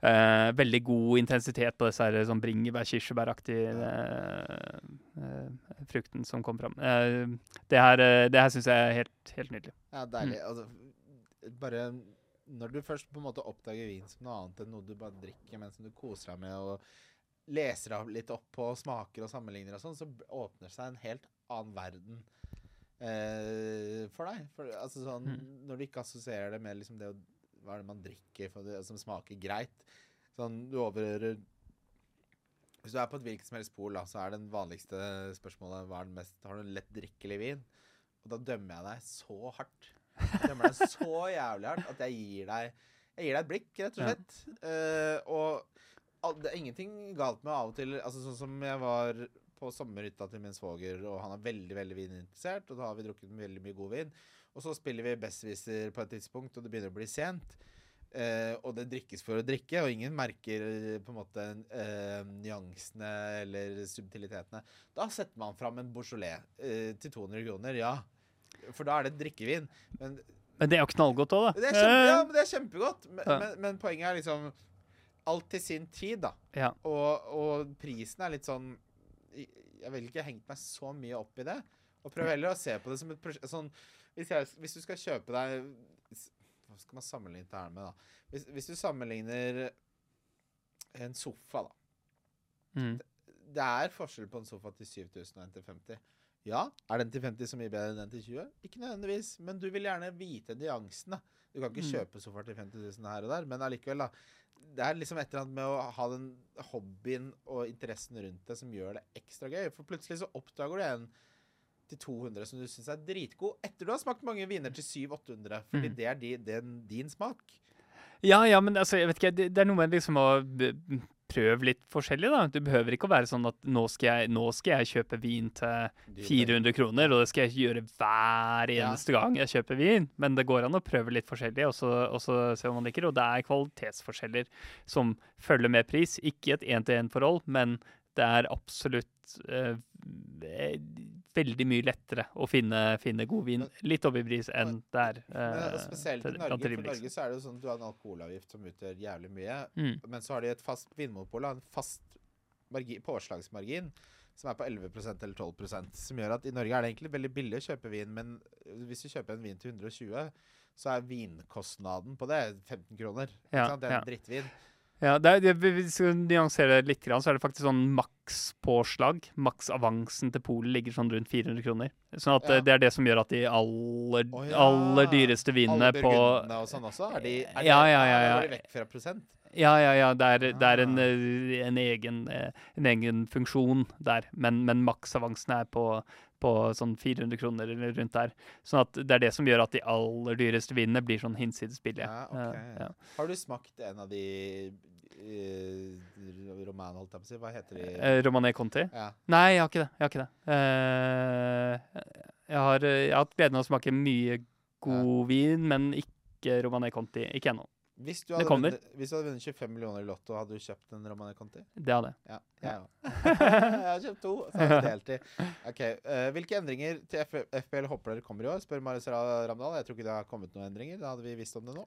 eh, veldig god intensitet på disse her, sånn bringebær-kirsebæraktige eh, eh, frukten som kom fram. Eh, det her, eh, her syns jeg er helt, helt nydelig. Ja, deilig. Mm. Altså, bare når du først på en måte oppdager vin som noe annet enn noe du bare drikker mens du koser deg med og leser av litt opp på smaker og sammenligner og sånn, så åpner seg en helt annen verden eh, for deg. For, altså sånn, Mm. Når du ikke assosierer det med liksom det å Hva er det man drikker for det, som smaker greit? Sånn, du overhører Hvis du er på et hvilket som helst pol, da, så er det vanligste spørsmålet hva er den mest, Har du en lett drikkelig vin? Og da dømmer jeg deg så hardt. Jeg dømmer deg så jævlig hardt at jeg gir deg Jeg gir deg et blikk, rett og Ja. slett. Eh, og det er ingenting galt med av og til Altså Sånn som jeg var på sommerhytta til min svoger, og han er veldig veldig vininteressert, og da har vi drukket veldig mye god vin. Og så spiller vi Bestviser på et tidspunkt, og det begynner å bli sent. Eh, og det drikkes for å drikke, og ingen merker eh, på en måte eh, nyansene eller subtilitetene. Da setter man fram en Beaujolais eh, til 200 kroner, ja. For da er det drikkevin. Men Men det er jo knallgodt òg, da. det er, kjempe, ja, Eh, men det er kjempegodt. Men, Ja. men, men poenget er liksom alt til sin tid, da. ja. Og, og prisen er litt sånn Jeg ville ikke hengt meg så mye opp i det. Og prøv heller å se på det som et prosjekt sånn, hvis, jeg, hvis du skal kjøpe deg Hva skal man sammenligne det her med, da? Hvis, hvis du sammenligner en sofa, da. Mm. Det er forskjell på en sofa til 7000 og en til 50. Ja, er den til 50 så mye bedre enn den til 20? Ikke nødvendigvis, men du vil gjerne vite nyansene. Du kan ikke Mm. kjøpe sofaer til 50 000 her og der, men allikevel, da. Det er liksom et eller annet med å ha den hobbyen og interessen rundt det som gjør det ekstra gøy. For plutselig så oppdager du en til 200 som du syns er dritgod, etter du har smakt mange viner til 700-800, fordi Mm. det er di, den, din smak. Ja, ja, men altså, jeg vet ikke, det, det er noe med liksom å prøve litt forskjellig, da. Du behøver ikke å være sånn at nå skal jeg, nå skal jeg kjøpe vin til 400 kroner, og det skal jeg gjøre hver Ja. eneste gang jeg kjøper vin. Men det går an å prøve litt forskjellig, og så, og så se om man liker. Og det er kvalitetsforskjeller som følger med pris. Ikke et én-til-én-forhold, men det er absolutt eh, veldig mye lettere å finne, finne god vin litt opp i pris enn det er eh, spesielt i Norge, for. Norge så er det jo sånn at du har en alkoholavgift som utgjør jævlig mye. Mm. Men så har de et fast vinmonopol, en fast margi- påslagsmargin, som er på 11% eller 12% Som gjør at i Norge er det egentlig veldig billig å kjøpe vin, men hvis du kjøper en vin til 120, så er vinkostnaden på det 15 kroner. Ja? Det er ja. en drittvin. Ja, det er, hvis vi nyanserer det litt, så er det faktisk sånn makspåslag. Maksavansen til polet ligger sånn rundt 400 kroner. Sånn at Ja. eh, det er det som gjør at de aller, oh, ja. aller dyreste vinene Alle på burgundene og sånn også, er de, er Ja, ja, ja, ja. De vekk fra prosent? Ja, ja, ja. Det er, det er en, Ah. eh, en, egen, eh, en egen funksjon der. Men, men maksavansen er på, på sånn 400 kroner eller rundt der. Sånn at det er det som gjør at de aller dyreste vinene blir sånn hinsides billige. Ja, ok. Eh, ja. Har du smakt en av de roman, holdt jeg på å si? Hva heter de? Eh, Romané Conti? ja. Nei, jeg har ikke det. Jeg har ikke det. Eh, jeg, har, eh, jeg har hatt gleden av å smake mye god vin, men ikke Romané Conti. Ikke ennå. Hvis du hadde, vunnet, hvis du hadde vunnet 25 millioner i Lotto, hadde du kjøpt en Romane Conti? Det hadde jeg. Ja, jeg òg. jeg har kjøpt to. Så har jeg delt i. Okay. Uh, Hvilke endringer til FBL FPL håper dere kommer i år? Spør Marius Ra- Ramdal. Jeg tror ikke det har kommet noen endringer. Da hadde vi visst om det nå.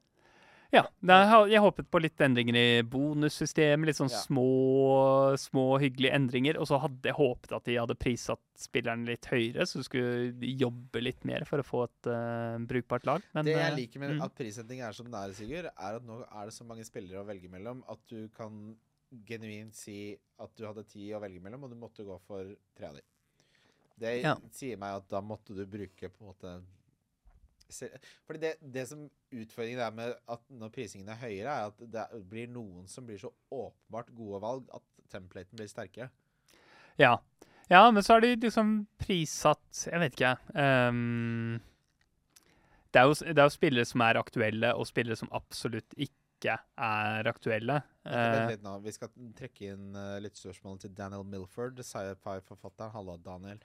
Ja. Jeg håpet på litt endringer i bonussystemet. Litt sånn Ja. små, små hyggelige endringer. Og så hadde jeg håpet at de hadde prissatt spillerne litt høyere, så du skulle jobbe litt mer for å få et uh, brukbart lag. Men, det jeg eh, liker med mm. at prissetting er som den er, Sigurd, er at nå er det så mange spillere å velge mellom at du kan genuint si at du hadde ti å velge mellom, og du måtte gå for tre av dem. Det Ja. sier meg at da måtte du bruke på en måte Fordi det, det som utfordringen er med at når prisingen er høyere, er at det blir noen som blir så åpenbart gode valg at templaten blir sterkere. Ja. ja, men så har de liksom prissatt Jeg vet ikke. Um, det, er jo, det er jo spillere som er aktuelle, og spillere som absolutt ikke er aktuelle. Vent, Eh, litt nå. Vi skal trekke inn uh, litt spørsmål til Daniel Milford, sci-fi-forfatteren. Halla, Daniel.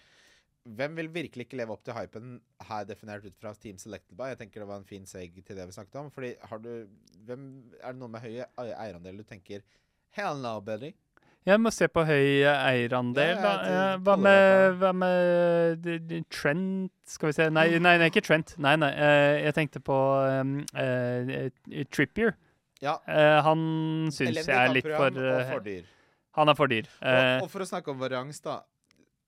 Hvem vil virkelig ikke leve opp til hypen her definert ut fra Team Selected by? Jeg tenker det var en fin seg til det vi snakket om. Fordi har du hvem, Er det noe med høy eierandel du tenker Hell no, buddy. jeg må se på høy eierandel. Ja, jeg Eh, Hva med, hva med d- Trent Skal vi se Nei, nei, nei ikke Trent. Nei, nei. eh, Jeg tenkte på um, uh, Trippier. Ja. Eh, han syns jeg er litt for eh, dyr. Han er for dyr. Eh, og, og for å snakke om varians, da.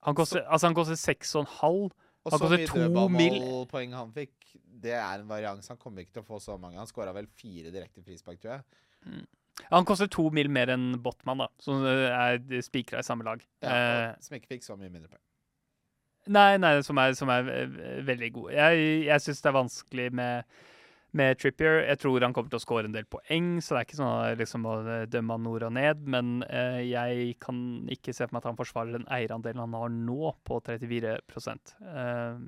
Han koster, altså han koster 6,5. Og Han så mye dødballmålpoeng han fikk, det er en varians. Han kommer ikke til å få så mange. Han skåra vel fire direkte frispark, tror jeg. Han koster to mil mer enn Botman, da, som eh, er spikra i samme lag. Ja, Eh, som ikke fikk så mye mindre poeng. Nei, nei, som er, som er eh, veldig god. Jeg, jeg syns det er vanskelig med, med Trippier. Jeg tror han kommer til å score en del poeng, så det er ikke sånn liksom, å dømme han nord og ned. Men eh, jeg kan ikke se for meg at han forsvarer den eierandelen han har nå, på 34 eh,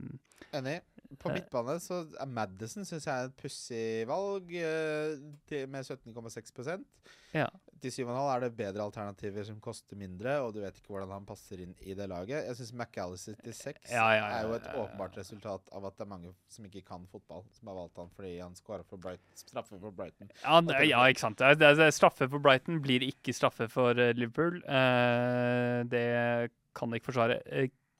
Enig. På midtbane så er Madison syns jeg er et pussig valg, eh, med 17,6 Ja. Til 7,5 er det bedre alternativer som koster mindre, og du vet ikke hvordan han passer inn i det laget. Jeg syns McAllister til 6 Ja, ja, er jo et åpenbart resultat av at det er mange som ikke kan fotball, som har valgt han fordi han skåra for Brighton, straffe for Brighton. Ja, ikke sant. Straffe for Brighton blir ikke straffe for eh, Liverpool. Eh, det kan jeg ikke forsvare.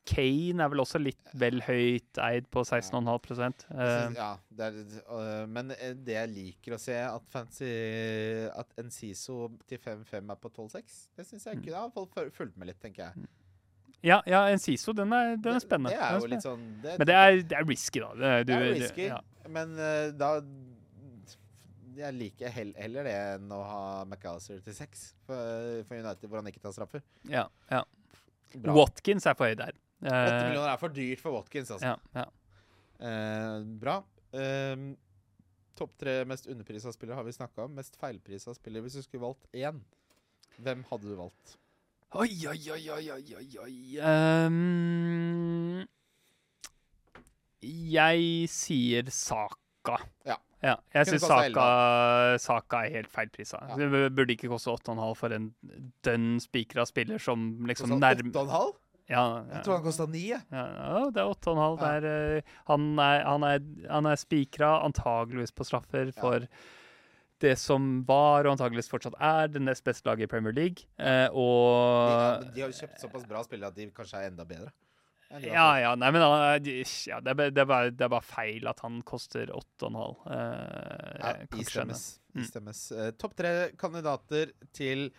Eh, Kane er vel også litt vel høyt eid på 16,5 Jeg eh, ja, det er, men eh, det jeg liker å se, at fancy At Enciso til 5-5 er på 12-6, det syns jeg ikke Det har folk fulgt med litt, tenker jeg. Ja, ja en Siso, den er, den er spennende. Det det er er jo litt sånn Det, Men det er, det er risky, da. Det, er- er du- du- risky, ja. men øh, da Jeg liker heller det enn å ha McAllister til 6 for, for United, hvor han ikke tar straffer. Ja, ja. Bra. Watkins er for høy der. 8 Eh, millioner er for dyrt for Watkins, altså. ja, ja. Eh, bra. Um, Topp tre mest underprisa spillere har vi snakka om. Mest feilprisa spillere. Hvis du skulle valgt én, hvem hadde du valgt? Oi, oi, oi, oi, oi, oi. Ehm, jeg sier Saka. Ja. Ja, jeg syns Saka, Saka er helt feilprisa. Ja. Det burde ikke koste 8,5 for en dønn spikra spiller som liksom nærmer 8,5? Ja, Jeg tror han kosta 9. ja, det er 8,5. og en halv. eh, han er, han er, han er spikra, antageligvis på straffer, for det som var, og antageligvis fortsatt er, det nest beste laget i Premier League. Eh, De, og de har jo kjøpt såpass bra spillere at de kanskje er enda bedre. de Ja, ja. Nei, men ja, det, er, det, er bare, det er bare feil at han koster 8,5. Uh, Ja. Istemmes. Mm. Istemmes. Eh, Topp tre kandidater til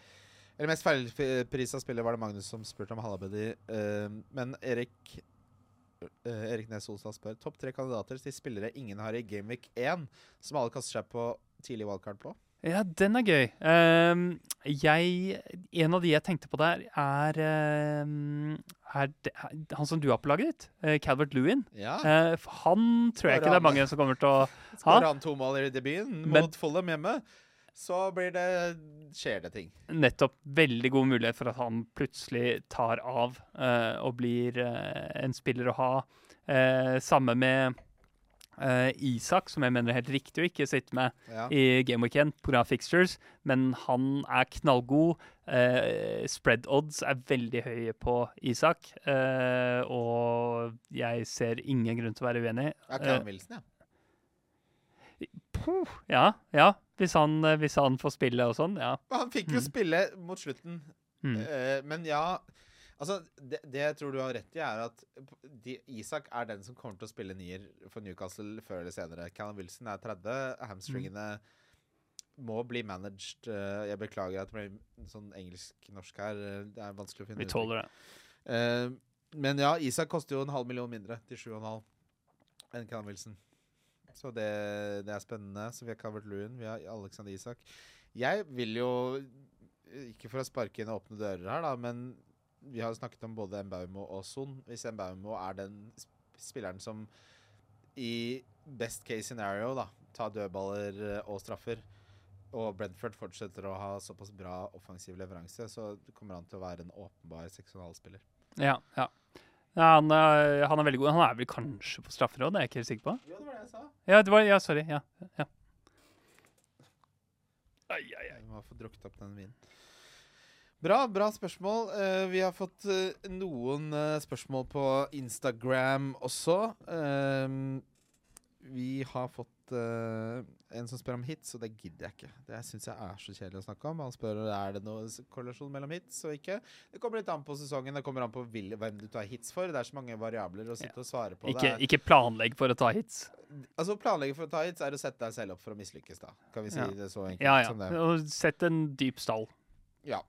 Eller mest feilprisa spiller var det Magnus som spurte om Hallabedi. Uh, men Erik uh, Erik Nes Olstad spør topp tre kandidater til spillere ingen har i Gameweek 1, som alle kaster seg på tidlig valgkart på. Ja, den er gøy. Um, jeg En av de jeg tenkte på der, er, um, er det, han som du har på laget ditt, uh, Calvert Lewin. Ja. Uh, han tror jeg ikke det er mange som kommer til å Skårer han to mål i debuten mot Follum hjemme, så blir det skjer det ting. Nettopp veldig god mulighet for at han plutselig tar av uh, og blir uh, en spiller å ha. Uh, samme med Isak, som jeg mener er helt riktig å ikke sitte med Ja. i Game Weekend pga. fixtures, men han er knallgod. Spread odds er veldig høye på Isak, og jeg ser ingen grunn til å være uenig. Callum Wilson, ja. Puh, ja, ja. Hvis han, eh, hvis han får spille og sånn, ja. Han fikk jo Mm. spille mot slutten. Mm. Eh, men ja Altså, det, det jeg tror du har rett i, er at de, Isak er den som kommer til å spille nier for Newcastle før eller senere. Callum Wilson er 30. Hamstringene må bli managed. Eh, jeg beklager at det blir sånn engelsk-norsk her. Det er vanskelig å finne ut. Vi tåler det. Uh, men ja, Isak koster jo en halv million mindre til 7,5 enn Callum Wilson. Så det, det er spennende. Så vi har Calvert Lewin, vi har Alexander Isak. Jeg vil jo Ikke for å sparke inn åpne dører her, da, men vi har snakket om både Mbaumo og Son. Hvis Mbaumo er den spilleren som i best case scenario da, tar dødballer eh, og straffer, og Brentford fortsetter å ha såpass bra offensiv leveranse, så kommer han til å være en åpenbar 6,5-spiller. Ja, ja. Ja han, er, han er veldig god. Han er vel kanskje på strafferåd, det er jeg ikke helt sikker på. Jo, det var det jeg sa. Ja, det var, ja sorry. Ja. ja. Ai, ai, ai. Jeg må få drukket opp den vinen. Bra, bra spørsmål. Uh, vi har fått uh, noen uh, spørsmål på Instagram også. Ehm, vi har fått en som spør om hits, og det gidder jeg ikke. Det syns jeg er så kjedelig å snakke om. Han spør er det noe s- korrelasjon mellom hits og ikke. Det kommer litt an på sesongen. Det kommer an på hvem du tar hits for. Det er så mange variabler å sitte og svare på. Ikke, det er, ikke planlegg for å ta hits. altså Planlegge for å ta hits er å sette deg selv opp for å mislykkes, da. Kan vi si Ja. det så enkelt Ja, som det? ja. Og sett en dyp stall. Ja.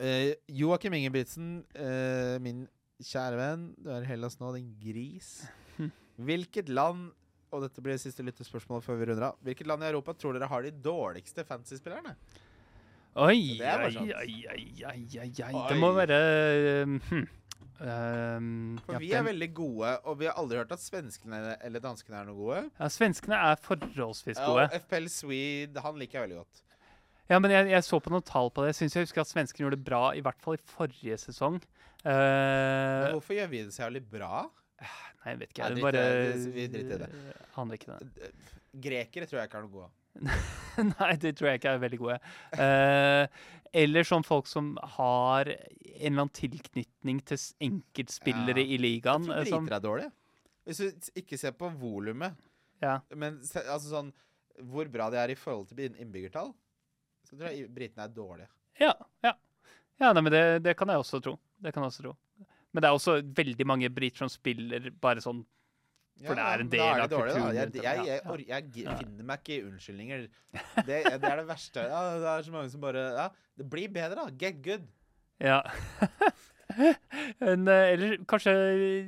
Uh, Joakim Ingebrigtsen, uh, min kjære venn. Du er i Hellas nå, din gris. Hm. Hvilket land og dette blir det siste lyttespørsmålet før vi runder av. Hvilket land i Europa tror dere har de dårligste fantasy-spillerne? Oi, oi, oi, oi. Det må være um, hm. Um, For ja, vi er veldig gode, og vi har aldri hørt at svenskene eller danskene er noe gode. ja, Svenskene er forholdsvis Ja, gode. og FPL Swede, han liker jeg veldig godt. Ja, men jeg, jeg så på noen tall på det. Jeg syns jeg husker at svenskene gjorde det bra, i hvert fall i forrige sesong. Men Eh, hvorfor gjør vi det så jævlig bra? Nei, jeg vet ikke. Nei, bare. Vi driter i det. Aner ikke det. Grekere tror jeg ikke er noe gode. Nei, det tror jeg ikke er veldig gode. Eh, eller sånn folk som har en eller annen tilknytning til enkeltspillere Ja. i Jeg tror eh, briter er dårlige. Hvis du ikke ser på volumet, ja. men altså sånn hvor bra de er i forhold til innbyggertall, så tror jeg britene er dårlige. Ja, ja. ja nei, men det, det kan jeg også tro. Det kan jeg også tro. Men det er også veldig mange briter som spiller bare sånn For det er en del da av kulturen Jeg, jeg, jeg, jeg, finner meg ikke i unnskyldninger. Det, det er det verste. Ja, det er så mange som bare Ja, det blir bedre, da. Get good. Ja. Men, eh, eller kanskje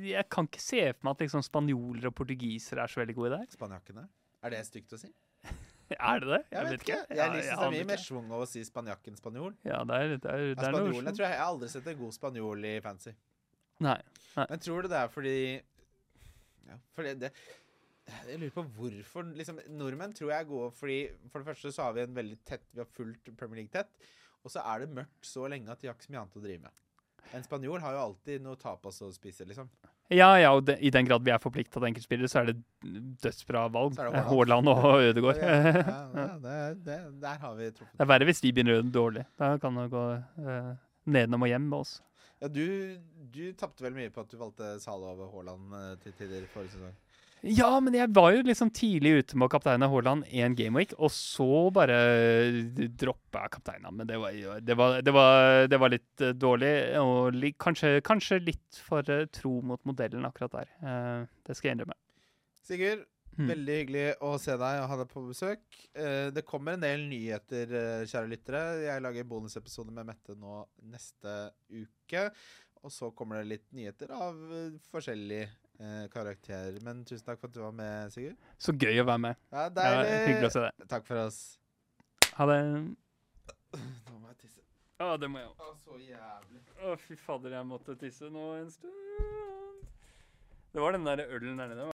Jeg kan ikke se for meg at liksom spanjoler og portugisere er så veldig gode der. Spanjakkene. Er det stygt å si? Er det det? Jeg vet ikke. Jeg Ja, synes det er mye mer schwung av å si spanjakken spanjol. Ja, det er, det er, det er noe jeg tror jeg Jeg har aldri sett en god spanjol i fancy. Nei. Men tror du det er fordi Ja, fordi det Jeg lurer på hvorfor liksom, Nordmenn tror jeg er gode fordi For det første så har vi en veldig tett Vi har fulgt Premier League tett. Og så er det mørkt så lenge at de har ikke så mye annet å drive med. En spanjol har jo alltid noe tapas å spise, liksom. Ja, ja, og de, i den grad vi er forplikta til enkeltspillere, så er det dødsbra valg. Haaland. Og Ødegaard. Ja, ja, det, det, der har vi truffet. Det er verre hvis de begynner dårlig. Da kan det gå eh, nedenom og hjem med oss. Ja, du du tapte vel mye på at du valgte Salah over Haaland eh, til tider forrige sesong. Ja, men jeg var jo liksom tidlig ute med å kapteine Haaland én gameweek, og så bare droppa jeg kapteina. Men det var, det var, det var, det var litt eh, dårlig, og li, kanskje, kanskje litt for eh, tro mot modellen akkurat der. Eh, det skal jeg innrømme. Sigurd, Mm. veldig hyggelig å se deg og ha deg på besøk. Eh, det kommer en del nyheter, eh, kjære lyttere. Jeg lager bonusepisode med Mette nå neste uke. Og så kommer det litt nyheter av eh, forskjellige eh, karakterer. Men tusen takk for at du var med, Sigurd. Så gøy å være med. Ja, Ja, deilig. hyggelig å se deg. Takk for oss. Ha det. Nå må jeg tisse. Ja, det må jeg òg. Å, så jævlig. Å, fy fader, jeg måtte tisse nå en stund. Det var den der ølen der nede.